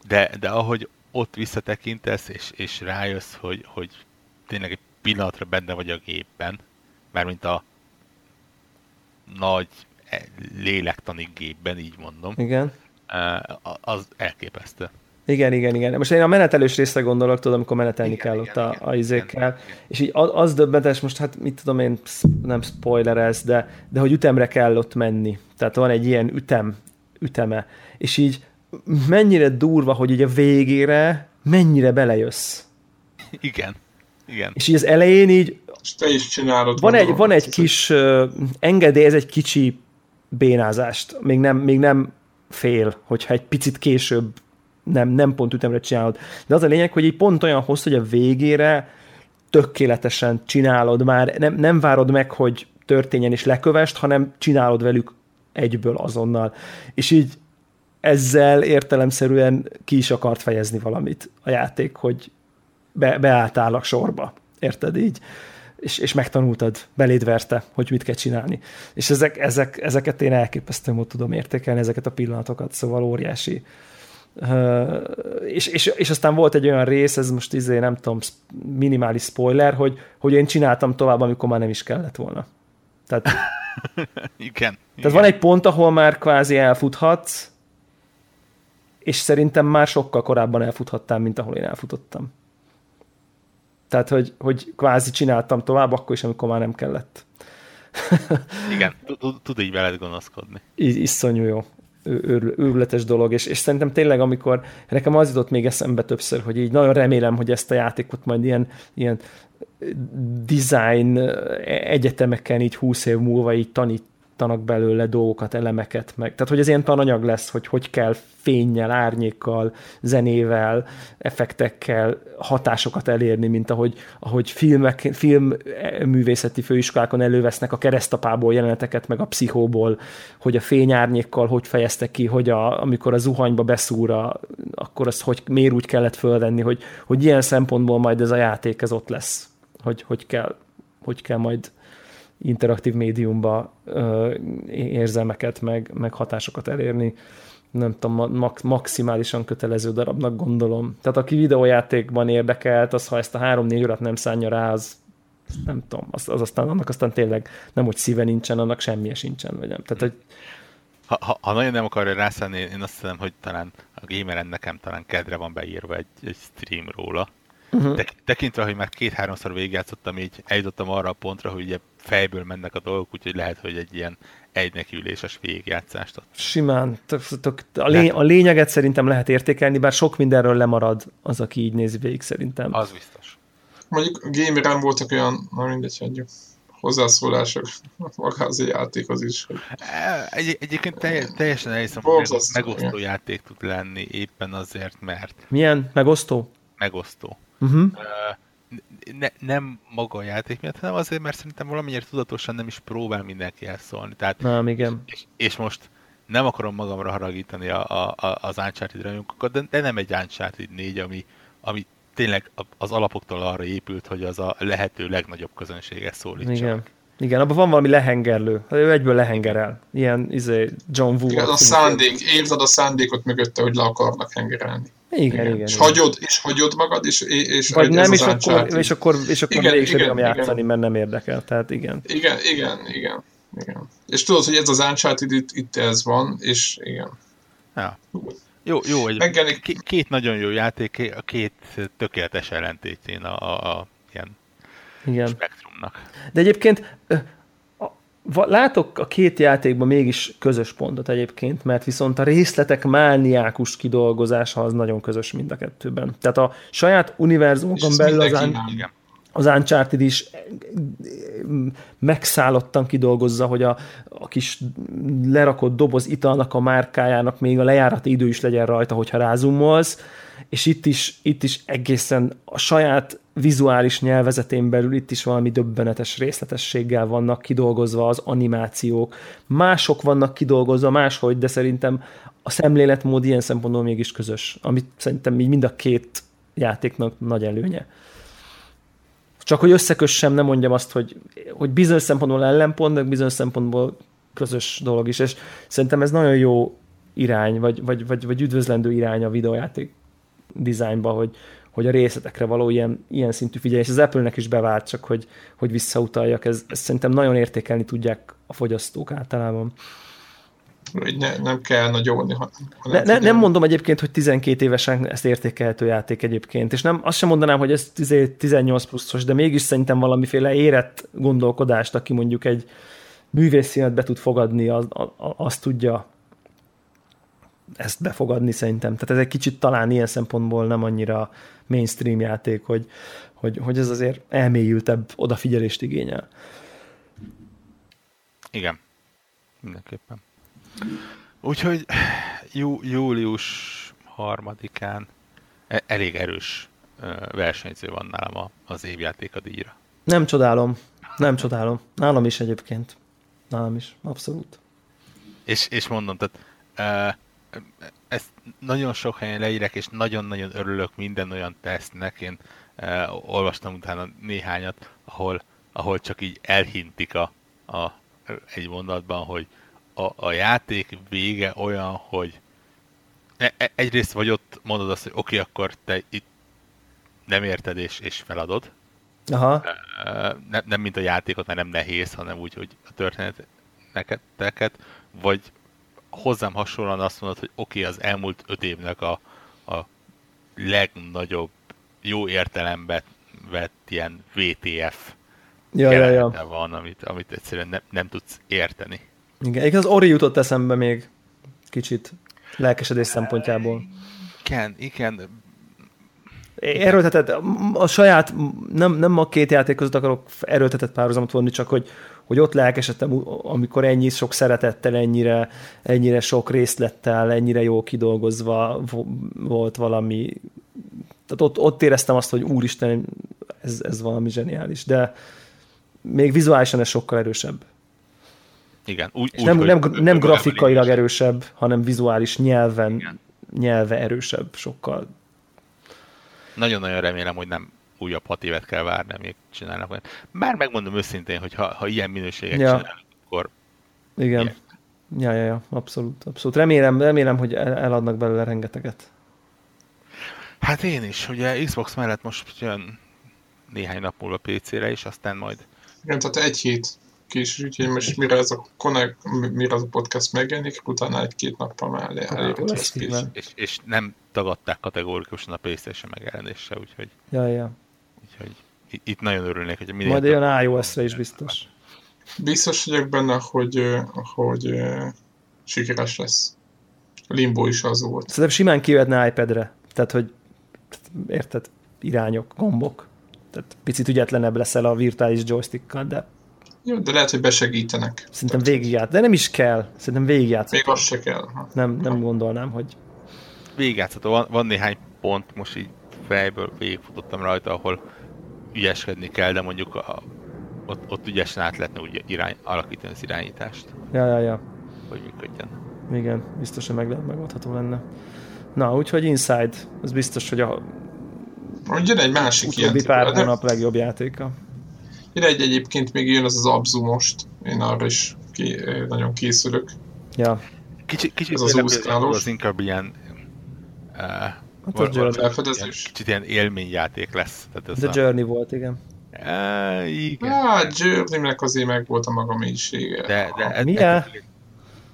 De, de ahogy ott visszatekintesz, és, és rájössz, hogy, hogy tényleg egy pillanatra benne vagy a gépben, mármint a nagy lélektani gépben, így mondom. Igen. Az elképesztő. Igen, igen, igen. Most én a menetelős részre gondolok, tudom, amikor menetelni igen, kell igen, ott igen, a, a izékkel. És így az döbbenetes, most hát mit tudom én, nem spoiler ez, de, de hogy ütemre kell ott menni. Tehát van egy ilyen ütem, üteme. És így mennyire durva, hogy így a végére mennyire belejössz. Igen. Igen. És így az elején így... És te is csinálod. Van egy, van egy kis uh, engedély, ez egy kicsi bénázást. Még nem, még nem fél, hogyha egy picit később nem, nem pont ütemre csinálod. De az a lényeg, hogy így pont olyan hosszú, hogy a végére tökéletesen csinálod már, nem, nem várod meg, hogy történjen és lekövest, hanem csinálod velük egyből azonnal. És így ezzel értelemszerűen ki is akart fejezni valamit a játék, hogy be, beálltál a sorba. Érted így? És, és megtanultad, beléd verte, hogy mit kell csinálni. És ezek, ezek, ezeket én elképesztően tudom értékelni, ezeket a pillanatokat, szóval óriási, Uh, és, és, és aztán volt egy olyan rész, ez most izé, nem tudom, minimális spoiler, hogy, hogy én csináltam tovább, amikor már nem is kellett volna. Tehát, *laughs* igen, tehát van egy pont, ahol már kvázi elfuthatsz, és szerintem már sokkal korábban elfuthattál, mint ahol én elfutottam. Tehát, hogy, hogy kvázi csináltam tovább, akkor is, amikor már nem kellett. Igen, tud így veled gonoszkodni. Iszonyú jó őrületes dolog, és, és szerintem tényleg, amikor nekem az jutott még eszembe többször, hogy így nagyon remélem, hogy ezt a játékot majd ilyen, ilyen design egyetemeken így húsz év múlva így tanít, tanak belőle dolgokat, elemeket, meg. Tehát, hogy ez ilyen tananyag lesz, hogy hogy kell fényjel, árnyékkal, zenével, effektekkel hatásokat elérni, mint ahogy, ahogy filmek, filmművészeti főiskolákon elővesznek a keresztapából jeleneteket, meg a pszichóból, hogy a fényárnyékkal hogy fejeztek ki, hogy a, amikor a zuhanyba beszúra, akkor azt hogy, miért úgy kellett fölvenni, hogy, hogy ilyen szempontból majd ez a játék ez ott lesz, hogy, hogy kell, hogy kell majd interaktív médiumba ö, érzelmeket, meg, meg hatásokat elérni. Nem tudom, max, maximálisan kötelező darabnak gondolom. Tehát aki videójátékban érdekelt, az ha ezt a három-négy órát nem szánja rá, az nem tudom, az, az aztán, annak aztán tényleg nem, hogy szíve nincsen, annak semmi sincsen, vagy nem. Tehát, hogy ha, ha, ha nagyon nem akarja rászállni, én azt hiszem, hogy talán a gameren nekem talán kedre van beírva egy, egy stream róla. Uh-huh. Tekintve, hogy már két-háromszor végigjátszottam, így eljutottam arra a pontra, hogy ugye fejből mennek a dolgok, úgyhogy lehet, hogy egy ilyen egynekiüléses végigjátszást ott. Simán. Tök, tök, a, a lényeget szerintem lehet értékelni, bár sok mindenről lemarad az, aki így nézi végig szerintem. Az biztos. Mondjuk gameren voltak olyan, na mindegy, hagyjuk hozzászólások magához a játékhoz is. Hogy... E, egy, egyébként teljesen elhiszem, hogy megosztó játék tud lenni éppen azért, mert... Milyen? Megosztó? Megosztó. Uh-huh ne, nem maga a játék miatt, hanem azért, mert szerintem valamennyire tudatosan nem is próbál mindenki elszólni. Tehát, nem, igen. És, és most nem akarom magamra haragítani a, a, az Uncharted rajongókat, de, de nem egy Uncharted 4, ami, ami tényleg az alapoktól arra épült, hogy az a lehető legnagyobb közönséget szólítsa. Igen. Igen, abban van valami lehengerlő. Ő egyből lehengerel. Ilyen izé, John Woo. Igen, a szándék, érzed a szándékot mögötte, hogy le akarnak hengerelni. Igen, igen. igen, és, igen. Hagyod, és hagyod magad, és, és Vagy nem, és akkor, és akkor, és akkor igen, mégis igen, játszani, igen. mert nem érdekel. Tehát igen. Igen, igen, igen. igen. És tudod, hogy ez az Uncharted itt, itt ez van, és igen. Ja. Jó, jó, egy, Megjelenik... két, nagyon jó játék, a két tökéletes ellentétjén a, a, a ilyen igen. spektrumnak. De egyébként látok a két játékban mégis közös pontot egyébként, mert viszont a részletek mániákus kidolgozása az nagyon közös mind a kettőben. Tehát a saját univerzumokon belül az, un- az Uncharted is megszállottan kidolgozza, hogy a, a kis lerakott doboz italnak a márkájának még a lejárati idő is legyen rajta, hogyha rázumolsz, és itt is, itt is egészen a saját vizuális nyelvezetén belül itt is valami döbbenetes részletességgel vannak kidolgozva az animációk. Mások vannak kidolgozva máshogy, de szerintem a szemléletmód ilyen szempontból mégis közös, amit szerintem így mind a két játéknak nagy előnye. Csak hogy összekössem, nem mondjam azt, hogy, hogy bizonyos szempontból ellenpont, de bizonyos szempontból közös dolog is, és szerintem ez nagyon jó irány, vagy, vagy, vagy, vagy üdvözlendő irány a videójáték dizájnba, hogy, hogy a részletekre való ilyen, ilyen szintű figyelés. Az Apple-nek is bevált, csak hogy, hogy visszautaljak. Ez, ez szerintem nagyon értékelni tudják a fogyasztók általában. Ne, nem kell nagyolni. Ne, ne, nem mondom egyébként, hogy 12 évesen ezt értékelhető játék egyébként, és nem, azt sem mondanám, hogy ez 18 pluszos, de mégis szerintem valamiféle érett gondolkodást, aki mondjuk egy művészszínet be tud fogadni, az, az, azt tudja ezt befogadni szerintem. Tehát ez egy kicsit talán ilyen szempontból nem annyira mainstream játék, hogy, hogy, hogy ez azért elmélyültebb odafigyelést igényel. Igen, mindenképpen. Úgyhogy jú, július harmadikán e, elég erős versenyző van nálam az évjáték a díjra. Nem csodálom, nem csodálom. Nálam is egyébként. Nálam is, abszolút. És, és mondom, tehát ezt nagyon sok helyen leírek, és nagyon-nagyon örülök minden olyan tesztnek. Én uh, olvastam utána néhányat, ahol, ahol csak így elhintik a, a, egy mondatban, hogy a, a játék vége olyan, hogy e, e, egyrészt vagy ott mondod azt, hogy oké, okay, akkor te itt nem érted és, és feladod. Aha. Nem, nem mint a játékot, mert nem nehéz, hanem úgy, hogy a történeteket, vagy hozzám hasonlóan azt mondod, hogy oké, okay, az elmúlt öt évnek a, a legnagyobb jó értelemben vett ilyen VTF ja, ja, ja. van, amit, amit egyszerűen ne, nem tudsz érteni. Igen, az Ori jutott eszembe még kicsit lelkesedés szempontjából. Igen, igen. Erőltetett, a saját, nem, nem a két játék között akarok erőltetett párhuzamot vonni, csak hogy, hogy ott lelkesedtem, amikor ennyi sok szeretettel, ennyire, ennyire sok részlettel, ennyire jó kidolgozva volt valami. Tehát ott, ott éreztem azt, hogy úristen, ez, ez valami zseniális, de még vizuálisan ez sokkal erősebb. Igen. Úgy, úgy, nem, nem, nem grafikailag erősebb, hanem vizuális nyelven, Igen. nyelve erősebb sokkal. Nagyon-nagyon remélem, hogy nem újabb hat évet kell várni, még csinálnak. Bár megmondom őszintén, hogy ha, ha ilyen minőséget ja. csinálnak, akkor... Igen. Ilyen. Ja, ja, ja, abszolút, abszolút. Remélem, remélem, hogy eladnak belőle rengeteget. Hát én is. Ugye Xbox mellett most jön néhány nap múlva PC-re, és aztán majd... Igen, tehát egy hét később, úgyhogy most mire ez a, connect, mire ez a podcast megjelenik, utána egy-két nappal már elérhető lesz és, és, nem tagadták kategórikusan a PlayStation megjelenése, úgyhogy... Ja, ja. Úgyhogy itt nagyon örülnék, hogy minél... Majd jön iOS-re is biztos. Biztos vagyok benne, hogy, hogy sikeres lesz. Limbo is az volt. Szerintem simán kivetne iPad-re. Tehát, hogy érted, irányok, gombok. Tehát picit ügyetlenebb leszel a virtuális joystickkal, de jó, de lehet, hogy besegítenek. Szerintem végigját, de nem is kell. Szerintem végigját. Még az se kell. Ha. Nem, nem gondolnám, hogy... Végigjátszható. Van, van néhány pont, most így fejből végigfutottam rajta, ahol ügyeskedni kell, de mondjuk a, ott, ott ügyesen át lehetne úgy irány, alakítani az irányítást. Ja, ja, ja. Hogy működjön. Igen, biztos, hogy meg lehet megoldható lenne. Na, úgyhogy Inside, az biztos, hogy a Jön egy másik ilyen. pár hónap legjobb játéka. Jön egy egyébként még jön az az Abzu most. Én arra is ki, nagyon készülök. Ja. Kicsit, kicsit az, az, az inkább ilyen uh, Hát a Journey. Felfedezés. Kicsit ilyen élményjáték lesz. Tehát ez The a... Journey volt, igen. Uh, igen. Hát, Journey-nek azért meg volt a maga mélysége. De, de ez, Milyen?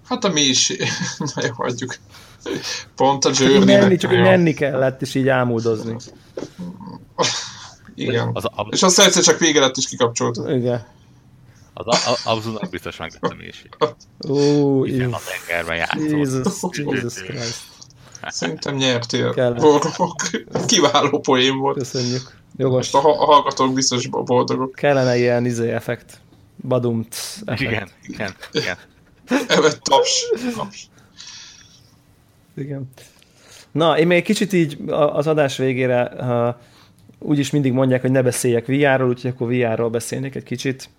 Hát a mélység. *laughs* Na jó, hagyjuk. Pont a Journey. Menni, csak hogy menni kellett, és így ámuldozni. Igen. Az, az, és azt egyszer csak vége lett, és kikapcsoltad. Igen. Az Abzunak biztos meg a mélység. Ó, Hiszen a tengerben játszott. Jesus, Jesus Christ. Szerintem nyertél. Borgok. Kiváló poén volt. Köszönjük. Jogos. Most a, a hallgatók biztos boldogok. Kellene ilyen izé effekt. Badumt effekt. Igen, igen, igen. *laughs* Evet, taps. taps. Igen. Na, én még kicsit így az adás végére uh, úgyis mindig mondják, hogy ne beszéljek VR-ról, úgyhogy akkor VR-ról beszélnék egy kicsit.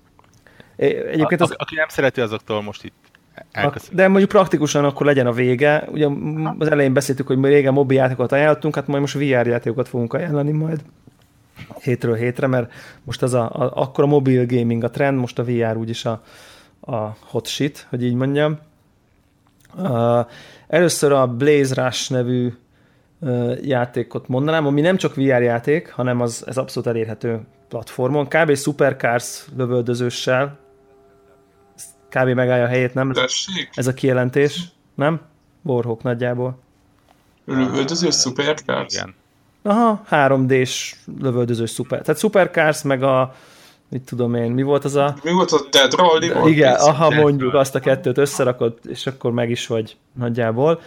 Egyébként az... A, aki nem szereti, azoktól most itt elköszön. De mondjuk praktikusan akkor legyen a vége. Ugye az elején beszéltük, hogy régen mobil játékokat ajánlottunk, hát majd most VR játékokat fogunk ajánlani majd hétről hétre, mert most az a, a, akkor a mobil gaming a trend, most a VR úgyis a, a hot shit, hogy így mondjam. Uh, először a Blaze Rush nevű uh, játékot mondanám, ami nem csak VR játék, hanem az, ez abszolút elérhető platformon. Kb. Supercars lövöldözőssel, kb. megállja a helyét, nem? Tessék? Ez a kijelentés, nem? Borhók nagyjából. Lövöldözős Supercars? Igen. Aha, 3D-s lövöldözős szuper. Tehát Supercars, meg a mit tudom én, mi volt az a... Mi volt a Dead Rolling? De, igen, aha, mondjuk azt a kettőt összerakod, és akkor meg is vagy nagyjából.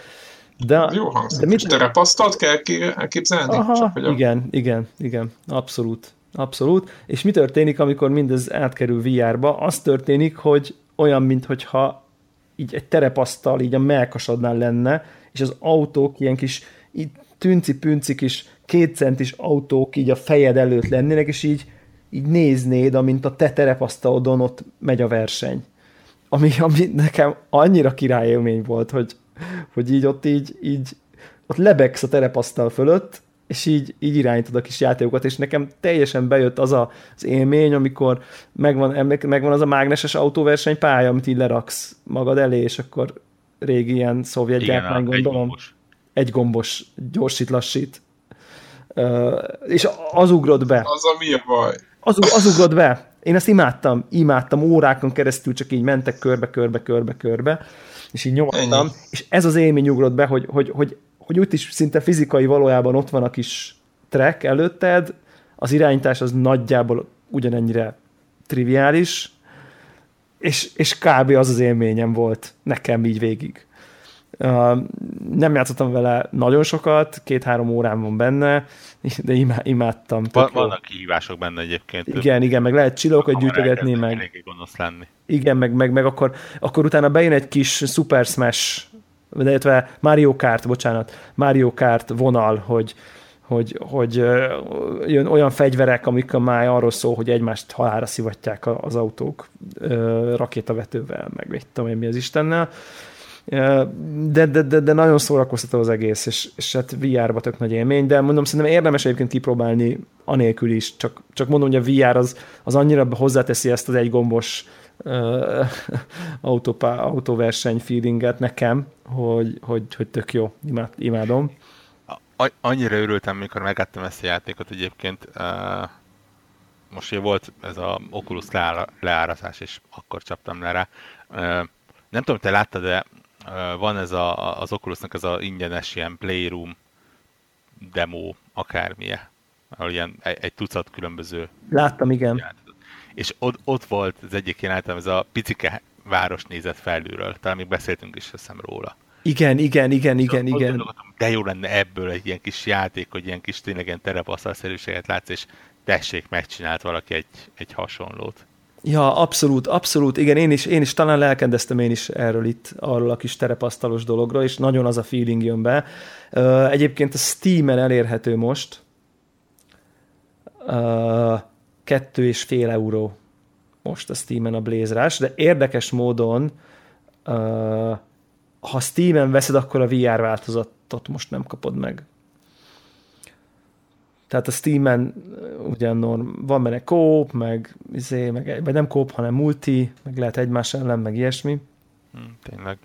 De, Jó hangzik, de mit... és terepasztalt kell elképzelni? Aha, Csak, hogy igen, a... igen, igen, abszolút. Abszolút. És mi történik, amikor mindez átkerül VR-ba? Az történik, hogy olyan, mintha így egy terepasztal így a melkasodnál lenne, és az autók ilyen kis tünci-pünci kis kétcentis autók így a fejed előtt lennének, és így, így néznéd, amint a te terepasztalodon ott megy a verseny. Ami, ami nekem annyira királyélmény volt, hogy, hogy így ott így, így ott lebegsz a terepasztal fölött, és így, így irányítod a kis játékokat, és nekem teljesen bejött az a, az élmény, amikor megvan, megvan az a mágneses autóverseny pálya, amit így leraksz magad elé, és akkor régi ilyen szovjet gyártmány gondolom. Egy gombos. egy gombos, gyorsít, lassít. Uh, és az ugrott be. Az a mi a baj? Az, az ugrott be. Én ezt imádtam, imádtam, órákon keresztül csak így mentek körbe, körbe, körbe, körbe, és így nyomattam, és ez az élmény ugrott be, hogy, hogy, hogy hogy úgy is szinte fizikai valójában ott van a kis track előtted, az irányítás az nagyjából ugyanennyire triviális, és, és kb. az az élményem volt nekem így végig. Uh, nem játszottam vele nagyon sokat, két-három órám van benne, de imá, imádtam. Van, vannak kihívások benne egyébként. Igen, igen, meg lehet csillókat gyűjtögetni, meg... lenni. Igen, meg, meg, meg akkor, akkor utána bejön egy kis Super Smash illetve Mario Kart, bocsánat, Mario Kart vonal, hogy, hogy, hogy jön olyan fegyverek, amik már arról szól, hogy egymást halára szivatják az autók rakétavetővel, meg mit tudom én mi az Istennel. De, de, de, de nagyon szórakoztató az egész, és, és hát VR-ba tök nagy élmény, de mondom, szerintem érdemes egyébként kipróbálni anélkül is, csak, csak mondom, hogy a VR az, az annyira hozzáteszi ezt az egy gombos uh, *laughs* autópá, autóverseny feelinget nekem, hogy, hogy, hogy tök jó, Imád, imádom. A, annyira örültem, mikor megettem ezt a játékot egyébként. Uh, most ugye volt ez a Oculus leára, leárazás, és akkor csaptam le rá. Uh, nem tudom, te láttad, de uh, van ez a, az Oculusnak ez a ingyenes ilyen Playroom demo, akármilyen, ahol ilyen egy, egy tucat különböző Láttam, igen. Játék és ott, ott volt az egyik jelenetem, ez a picike város nézett felülről, talán még beszéltünk is hiszem róla. Igen, igen, igen, igen, igen. De jó lenne ebből egy ilyen kis játék, hogy ilyen kis tényleg ilyen terepasztalszerűséget látsz, és tessék, megcsinált valaki egy, egy hasonlót. Ja, abszolút, abszolút. Igen, én is, én is talán lelkendeztem én is erről itt, arról a kis terepasztalos dologról, és nagyon az a feeling jön be. Egyébként a Steam-en elérhető most. Uh, kettő és fél euró most a Steam-en a Blaze de érdekes módon uh, ha Steam-en veszed, akkor a VR változatot most nem kapod meg. Tehát a Steam-en ugyan van benne kóp, meg, izé, meg, vagy nem kóp, hanem multi, meg lehet egymás ellen, meg ilyesmi. Hmm, tényleg.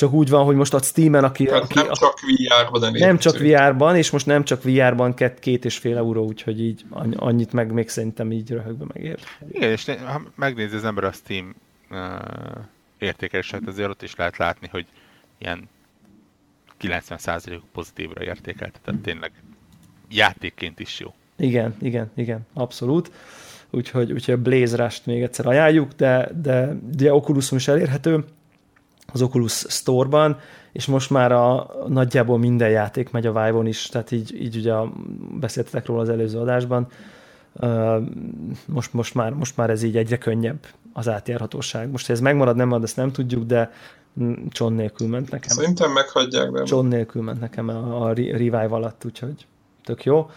Csak úgy van, hogy most a Steam-en, aki... Hát aki nem csak VR-ban, de Nem csak VR-ban, és most nem csak VR-ban két, két és fél euró, úgyhogy így annyit meg még szerintem így röhögve megér. Igen, és ha megnézi az ember a Steam uh, értékeléseket, azért ott is lehet látni, hogy ilyen 90% pozitívra értékelt, tehát tényleg játékként is jó. Igen, igen, igen, abszolút. Úgyhogy, úgyhogy a Blaze Rush-t még egyszer ajánljuk, de, de, de Oculuson is elérhető, az Oculus Store-ban, és most már a, nagyjából minden játék megy a Vive-on is, tehát így, így ugye beszéltetek róla az előző adásban, most, most, már, most már ez így egyre könnyebb az átjárhatóság. Most, hogy ez megmarad, nem marad, ezt nem tudjuk, de John nélkül ment nekem. Szerintem meghagyják, de... John nélkül ment nekem a, a Revive alatt, úgyhogy tök jó.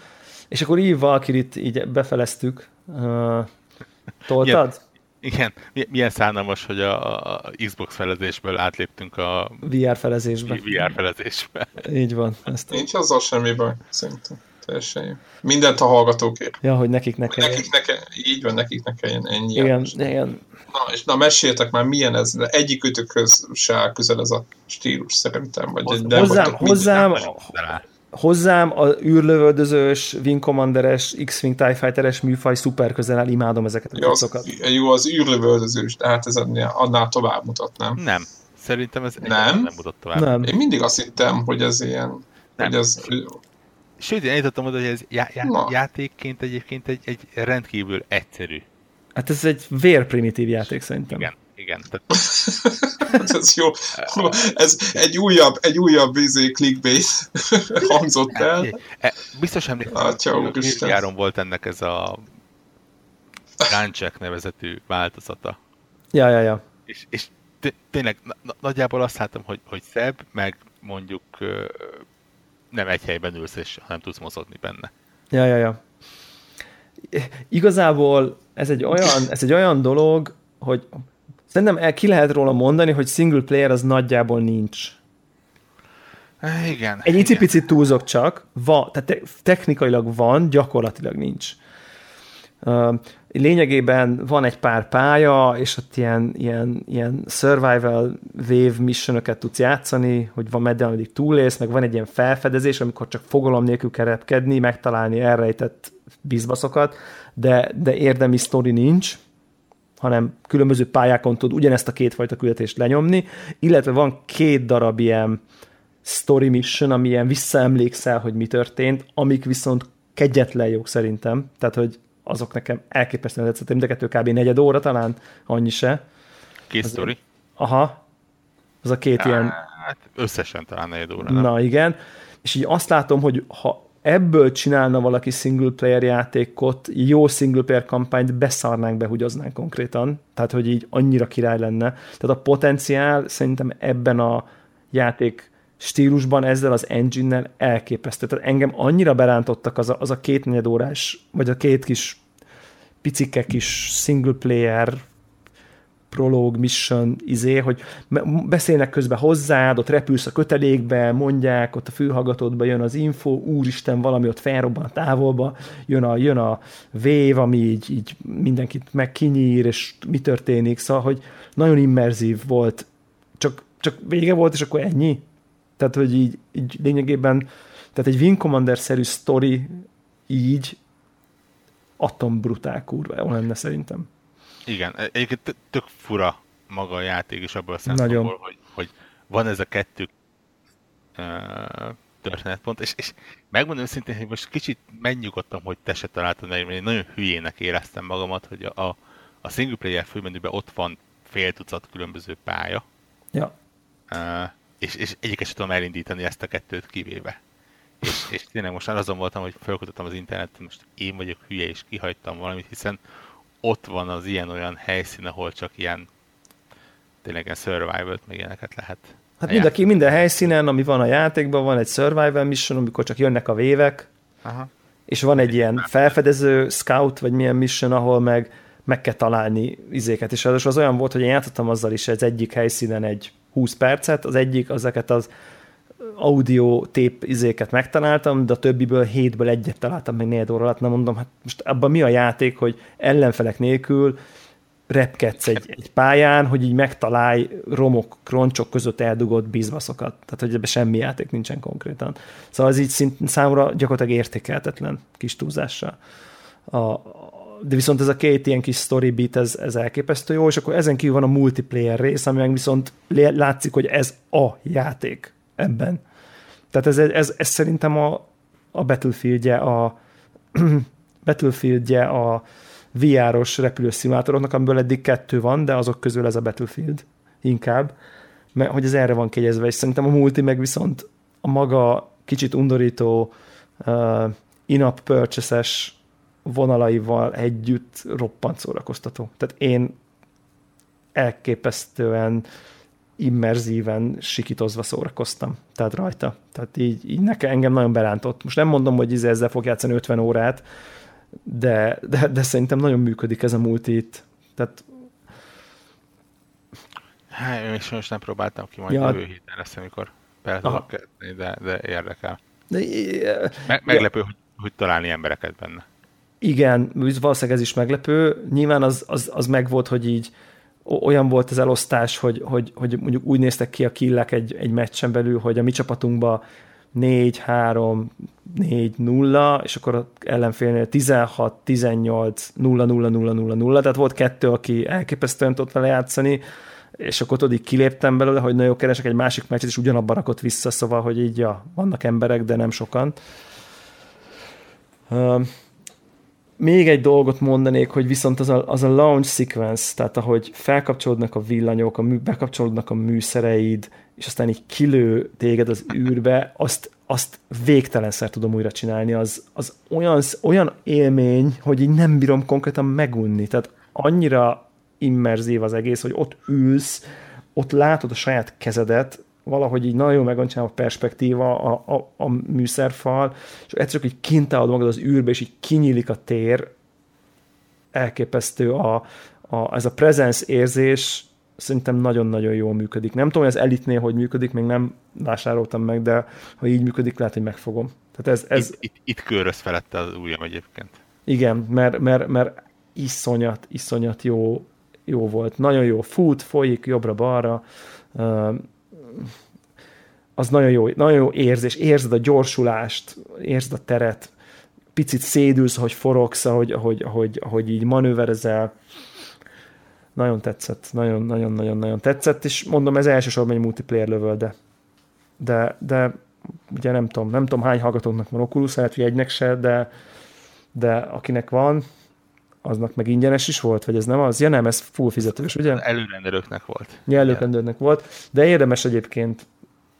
És akkor így Valkyrit így befeleztük. Uh, toltad? Igen, milyen szánalmas, hogy a, a Xbox felezésből átléptünk a VR felezésbe. VR felezésbe. Így van. Ezt Nincs azzal semmi baj, szerintem. Teljesen jó. Mindent a hallgatókért. Ja, hogy nekik ne kell. Nekik ne kell, így van, nekik ne kelljen ennyi. Igen, igen. Na, és na, meséltek már, milyen ez, de egyik ötökhöz se áll közel ez a stílus szerintem. Vagy Hoz, nem hozzám, hozzám, minden- hozzám a űrlövöldözős, Wing Commanderes, X-Wing TIE Fighteres műfaj szuper közel áll, imádom ezeket a Jó, cuccokat. az, jó, az űrlövöldözős, de hát ez annál tovább mutatnám. Nem. Szerintem ez Nem? nem mutat tovább. Nem. Én mindig azt hittem, hogy ez ilyen, Nem. hogy ez, Sőt, én eljutottam oda, hogy ez já- já- Na. játékként egyébként egy, egy rendkívül egyszerű. Hát ez egy vérprimitív játék szerintem. Igen, igen. *laughs* Ez jó. Ez egy újabb, egy újabb izé, clickbait *laughs* hangzott el. Biztos emlékszem, hogy. Nyáron volt ennek ez a Guncheck nevezetű változata. Ja, ja, ja. És, és té- tényleg na- na- nagyjából azt láttam, hogy, hogy szebb, meg mondjuk nem egy helyben ülsz, és nem tudsz mozogni benne. Ja, ja, ja. Igazából ez egy olyan, ez egy olyan dolog, hogy szerintem el ki lehet róla mondani, hogy single player az nagyjából nincs. Igen. Egy icipicit túlzok csak, van, tehát te, technikailag van, gyakorlatilag nincs. Uh, lényegében van egy pár pálya, és ott ilyen, ilyen, ilyen survival wave missionöket tudsz játszani, hogy van meddig, ameddig túlélsz, meg van egy ilyen felfedezés, amikor csak fogalom nélkül kell repkedni, megtalálni elrejtett bizbaszokat, de, de érdemi sztori nincs, hanem különböző pályákon tud ugyanezt a kétfajta küldetést lenyomni, illetve van két darab ilyen story mission, ami ilyen visszaemlékszel, hogy mi történt, amik viszont kegyetlen jók szerintem, tehát hogy azok nekem elképesztően tetszettek, mind a kettő kb. negyed óra talán, annyi se. Két sztori. Aha, az a két ilyen Hát összesen talán negyed óra, nem? Na igen, és így azt látom, hogy ha ebből csinálna valaki single player játékot, jó single player kampányt beszarnánk, behugyoznánk konkrétan, tehát hogy így annyira király lenne. Tehát a potenciál szerintem ebben a játék stílusban ezzel az engine-nel elképesztő. Tehát engem annyira berántottak az a, az a két negyed órás, vagy a két kis picike kis single player prolog, mission, izé, hogy beszélnek közben hozzád, ott repülsz a kötelékbe, mondják, ott a fülhallgatódba jön az info, úristen, valami ott felrobban a távolba, jön a, jön a vév, ami így, így mindenkit megkinyír, és mi történik, szóval, hogy nagyon immerzív volt, csak, csak vége volt, és akkor ennyi. Tehát, hogy így, így lényegében, tehát egy Wing Commander-szerű sztori így atom brutál kurva jó lenne szerintem. Igen, egyébként tö- tök fura maga a játék is abból a szempontból, hogy, hogy van ez a kettő uh, történetpont, és, és megmondom őszintén, hogy most kicsit megnyugodtam, hogy te se találtad meg, mert én nagyon hülyének éreztem magamat, hogy a, a, a single player főmenüben ott van fél tucat különböző pálya, Ja. uh, és, és egyiket sem tudom elindítani ezt a kettőt kivéve. És, és tényleg most azon voltam, hogy felkutattam az internetet, most én vagyok hülye, és kihagytam valamit, hiszen ott van az ilyen-olyan helyszín, ahol csak ilyen tényleg ilyen survival meg ilyeneket lehet. Hát mind a, minden helyszínen, ami van a játékban, van egy survival mission, amikor csak jönnek a vévek, Aha. és van egy ilyen felfedező scout, vagy milyen mission, ahol meg meg kell találni izéket, és az az olyan volt, hogy én játszottam azzal is az egyik helyszínen egy 20 percet, az egyik azeket az audio tép izéket megtaláltam, de a többiből hétből egyet találtam meg négy óra alatt, nem mondom, hát most abban mi a játék, hogy ellenfelek nélkül repkedsz egy, egy pályán, hogy így megtalálj romok, kroncsok között eldugott bizbaszokat. Tehát, hogy ebben semmi játék nincsen konkrétan. Szóval ez így szint, számomra gyakorlatilag értékeltetlen kis túlzással. A, de viszont ez a két ilyen kis story beat, ez, ez elképesztő jó, és akkor ezen kívül van a multiplayer rész, ami meg viszont látszik, hogy ez a játék ebben. Tehát ez, ez, ez szerintem a, a Battlefieldje a *clears throat* Battlefieldje a VR-os repülőszimulátoroknak, amiből eddig kettő van, de azok közül ez a Battlefield inkább, mert hogy ez erre van kegyezve, és szerintem a multi meg viszont a maga kicsit undorító uh, in-app purchase-es vonalaival együtt roppant szórakoztató. Tehát én elképesztően immerzíven sikítozva szórakoztam. Tehát rajta. Tehát így, így nekem, engem nagyon berántott. Most nem mondom, hogy izé ezzel fog játszani 50 órát, de, de, de szerintem nagyon működik ez a multi itt. Tehát Hát, én is most nem próbáltam ki, majd ja. jövő héten lesz, amikor be de, de érdekel. De, Me, meglepő, ja. hogy, hogy találni embereket benne. Igen, valószínűleg ez is meglepő. Nyilván az, az, az megvolt, hogy így olyan volt az elosztás, hogy, hogy, hogy mondjuk úgy néztek ki a killek egy, egy meccsen belül, hogy a mi csapatunkban 4, 3, 4, 0, és akkor ellenfélnél 16, 18, 0, 0, 0, 0, 0, tehát volt kettő, aki elképesztően tudta lejátszani, és akkor tudod, így kiléptem belőle, hogy nagyon keresek egy másik meccset, és ugyanabban rakott vissza, szóval, hogy így, ja, vannak emberek, de nem sokan. Még egy dolgot mondanék, hogy viszont az a, az a launch sequence, tehát ahogy felkapcsolódnak a villanyok, a mű, bekapcsolódnak a műszereid, és aztán így kilő téged az űrbe, azt, azt végtelenszer tudom újra csinálni, az, az olyan, olyan élmény, hogy így nem bírom konkrétan megunni, tehát annyira immerzív az egész, hogy ott ülsz, ott látod a saját kezedet, valahogy így nagyon meg a perspektíva, a, a, a műszerfal, és egyszer csak így kint állod magad az űrbe, és így kinyílik a tér, elképesztő a, a, ez a presence érzés, szerintem nagyon-nagyon jól működik. Nem tudom, hogy az elitnél hogy működik, még nem vásároltam meg, de ha így működik, lehet, hogy megfogom. Tehát ez, ez... Itt, itt, itt köröz felette az ujjam egyébként. Igen, mert, mert, mert iszonyat, iszonyat jó, jó volt. Nagyon jó fut, folyik jobbra-balra, az nagyon jó, nagyon jó érzés. Érzed a gyorsulást, érzed a teret, picit szédülsz, hogy forogsz, ahogy, ahogy, ahogy, ahogy így manőverezel. Nagyon tetszett, nagyon-nagyon-nagyon tetszett, és mondom, ez elsősorban egy multiplayer lövöl, de, de, de ugye nem tudom, nem tudom hány hallgatóknak van Oculus, lehet, hogy egynek se, de, de akinek van, aznak meg ingyenes is volt, vagy ez nem az? Ja nem, ez full fizetős, ugye? Előrendelőknek volt. Ja, előrendelőknek volt, de érdemes egyébként.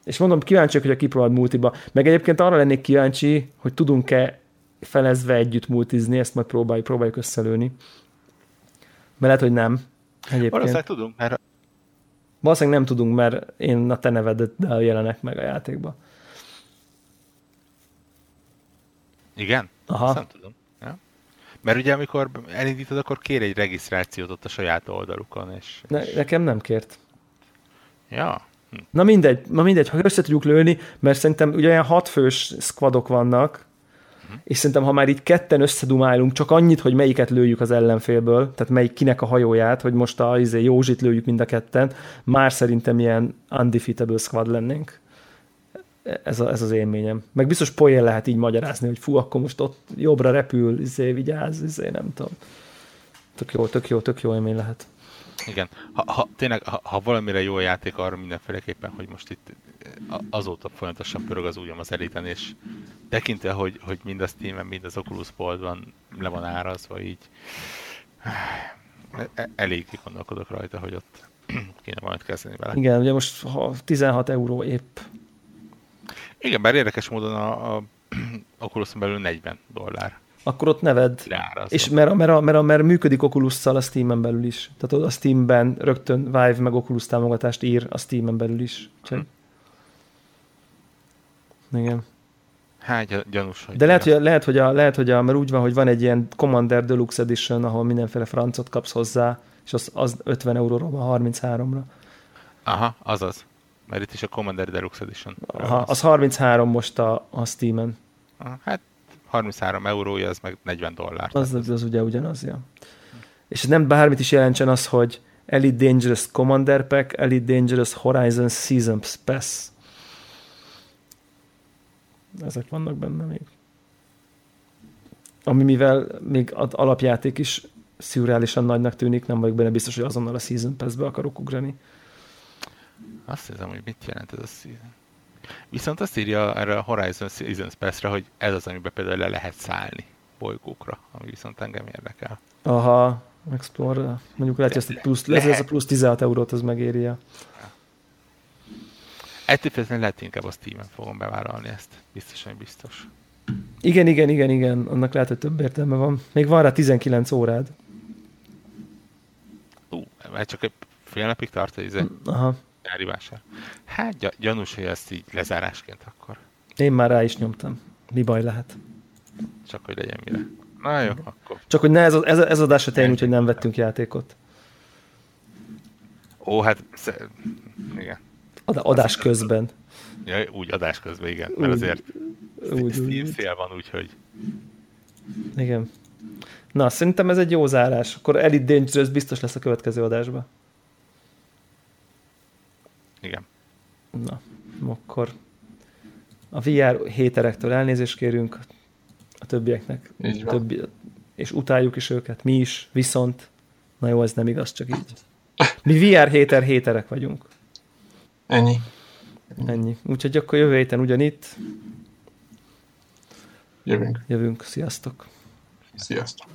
És mondom, kíváncsi hogy a kipróbáld multiba. Meg egyébként arra lennék kíváncsi, hogy tudunk-e felezve együtt multizni, ezt majd próbáljuk, próbáljuk összelőni. Mert lehet, hogy nem. Egyébként. Valószínűleg tudunk, mert... Valószínűleg nem tudunk, mert én a te neveddel jelenek meg a játékba. Igen? Aha. Azt nem tudom. Mert ugye amikor elindítod, akkor kér egy regisztrációt ott a saját oldalukon. És, ne, nekem nem kért. Ja. Hm. Na mindegy, na mindegy, ha össze tudjuk lőni, mert szerintem ugye olyan hatfős squadok vannak, hm. és szerintem ha már így ketten összedumálunk, csak annyit, hogy melyiket lőjük az ellenfélből, tehát melyik kinek a hajóját, hogy most a izé, Józsit lőjük mind a ketten, már szerintem ilyen undefeatable squad lennénk ez, a, ez az élményem. Meg biztos poén lehet így magyarázni, hogy fú, akkor most ott jobbra repül, izé, vigyázz, izé, nem tudom. Tök jó, tök jó, tök jó élmény lehet. Igen. Ha, ha tényleg, ha, ha valamire jó játék, arra mindenféleképpen, hogy most itt azóta folyamatosan pörög az ujjam az eliten, és tekintve, hogy, hogy mind a Steam-en, mind az Oculus Boltban le van árazva, így e, e, elég gondolkodok rajta, hogy ott *clears throat* kéne valamit kezdeni vele. Igen, ugye most 16 euró épp igen, bár érdekes módon a, a *clears throat* oculus belül 40 dollár. Akkor ott neved. Leárazva. És mert, mert, mert, mert működik oculus a Steam-en belül is. Tehát a Steam-ben rögtön Vive meg Oculus támogatást ír a Steam-en belül is. Csak... Hm. Igen. Hát gyanús, hogy De lehet, hogy, lehet, hogy a, lehet, hogy a, mert úgy van, hogy van egy ilyen Commander Deluxe Edition, ahol mindenféle francot kapsz hozzá, és az, az 50 euróról van 33-ra. Aha, azaz. Mert itt is a Commander Deluxe Edition. Aha, az 33 most a, a Steam-en. Hát 33 eurója, az meg 40 dollár. Az, az, az ugye ugyanaz, ja. És ez nem bármit is jelentsen az, hogy Elite Dangerous Commander Pack, Elite Dangerous Horizon Season Pass. Ezek vannak benne még. Ami mivel még az alapjáték is szürreálisan nagynak tűnik, nem vagyok benne biztos, hogy azonnal a Season Pass-be akarok ugrani. Azt hiszem, hogy mit jelent ez a season. Viszont azt írja erre a Horizon Seasons Pass-re, hogy ez az, amiben például le lehet szállni bolygókra, ami viszont engem érdekel. Aha, Explorer. Mondjuk lehet, hogy ezt a plusz, lehet, ez a plusz 16 eurót az megéri. Ettől függetlenül lehet inkább a Steam-en fogom bevállalni ezt. Biztosan biztos. Igen, igen, igen, igen. Annak lehet, hogy több értelme van. Még van rá 19 órád. Ú, mert csak egy fél napig tart, hogy izé. Aha. Nyári vásár. Hát gy- gyanús, hogy ezt így lezárásként akkor. Én már rá is nyomtam. Mi baj lehet? Csak hogy legyen mire. Na jó, akkor. Csak hogy ne ez, ez, ez adás se úgy, hogy nem vettünk játékot. Ó, hát igen. Ad, adás közben. Ja, úgy adás közben, igen. Mert Úgy, azért Úgy, Steam úgy, szél van, úgyhogy igen. Na, szerintem ez egy jó zárás. Akkor Elite Dangerous biztos lesz a következő adásban. Igen. Na, akkor a VR héterektől elnézést kérünk, a többieknek, Így van. többi, és utáljuk is őket, mi is, viszont, na jó, ez nem igaz, csak így. Mi VR héter héterek vagyunk. Ennyi. Ennyi. Úgyhogy akkor jövő héten ugyanitt Jövünk. jövünk. Sziasztok! Sziasztok.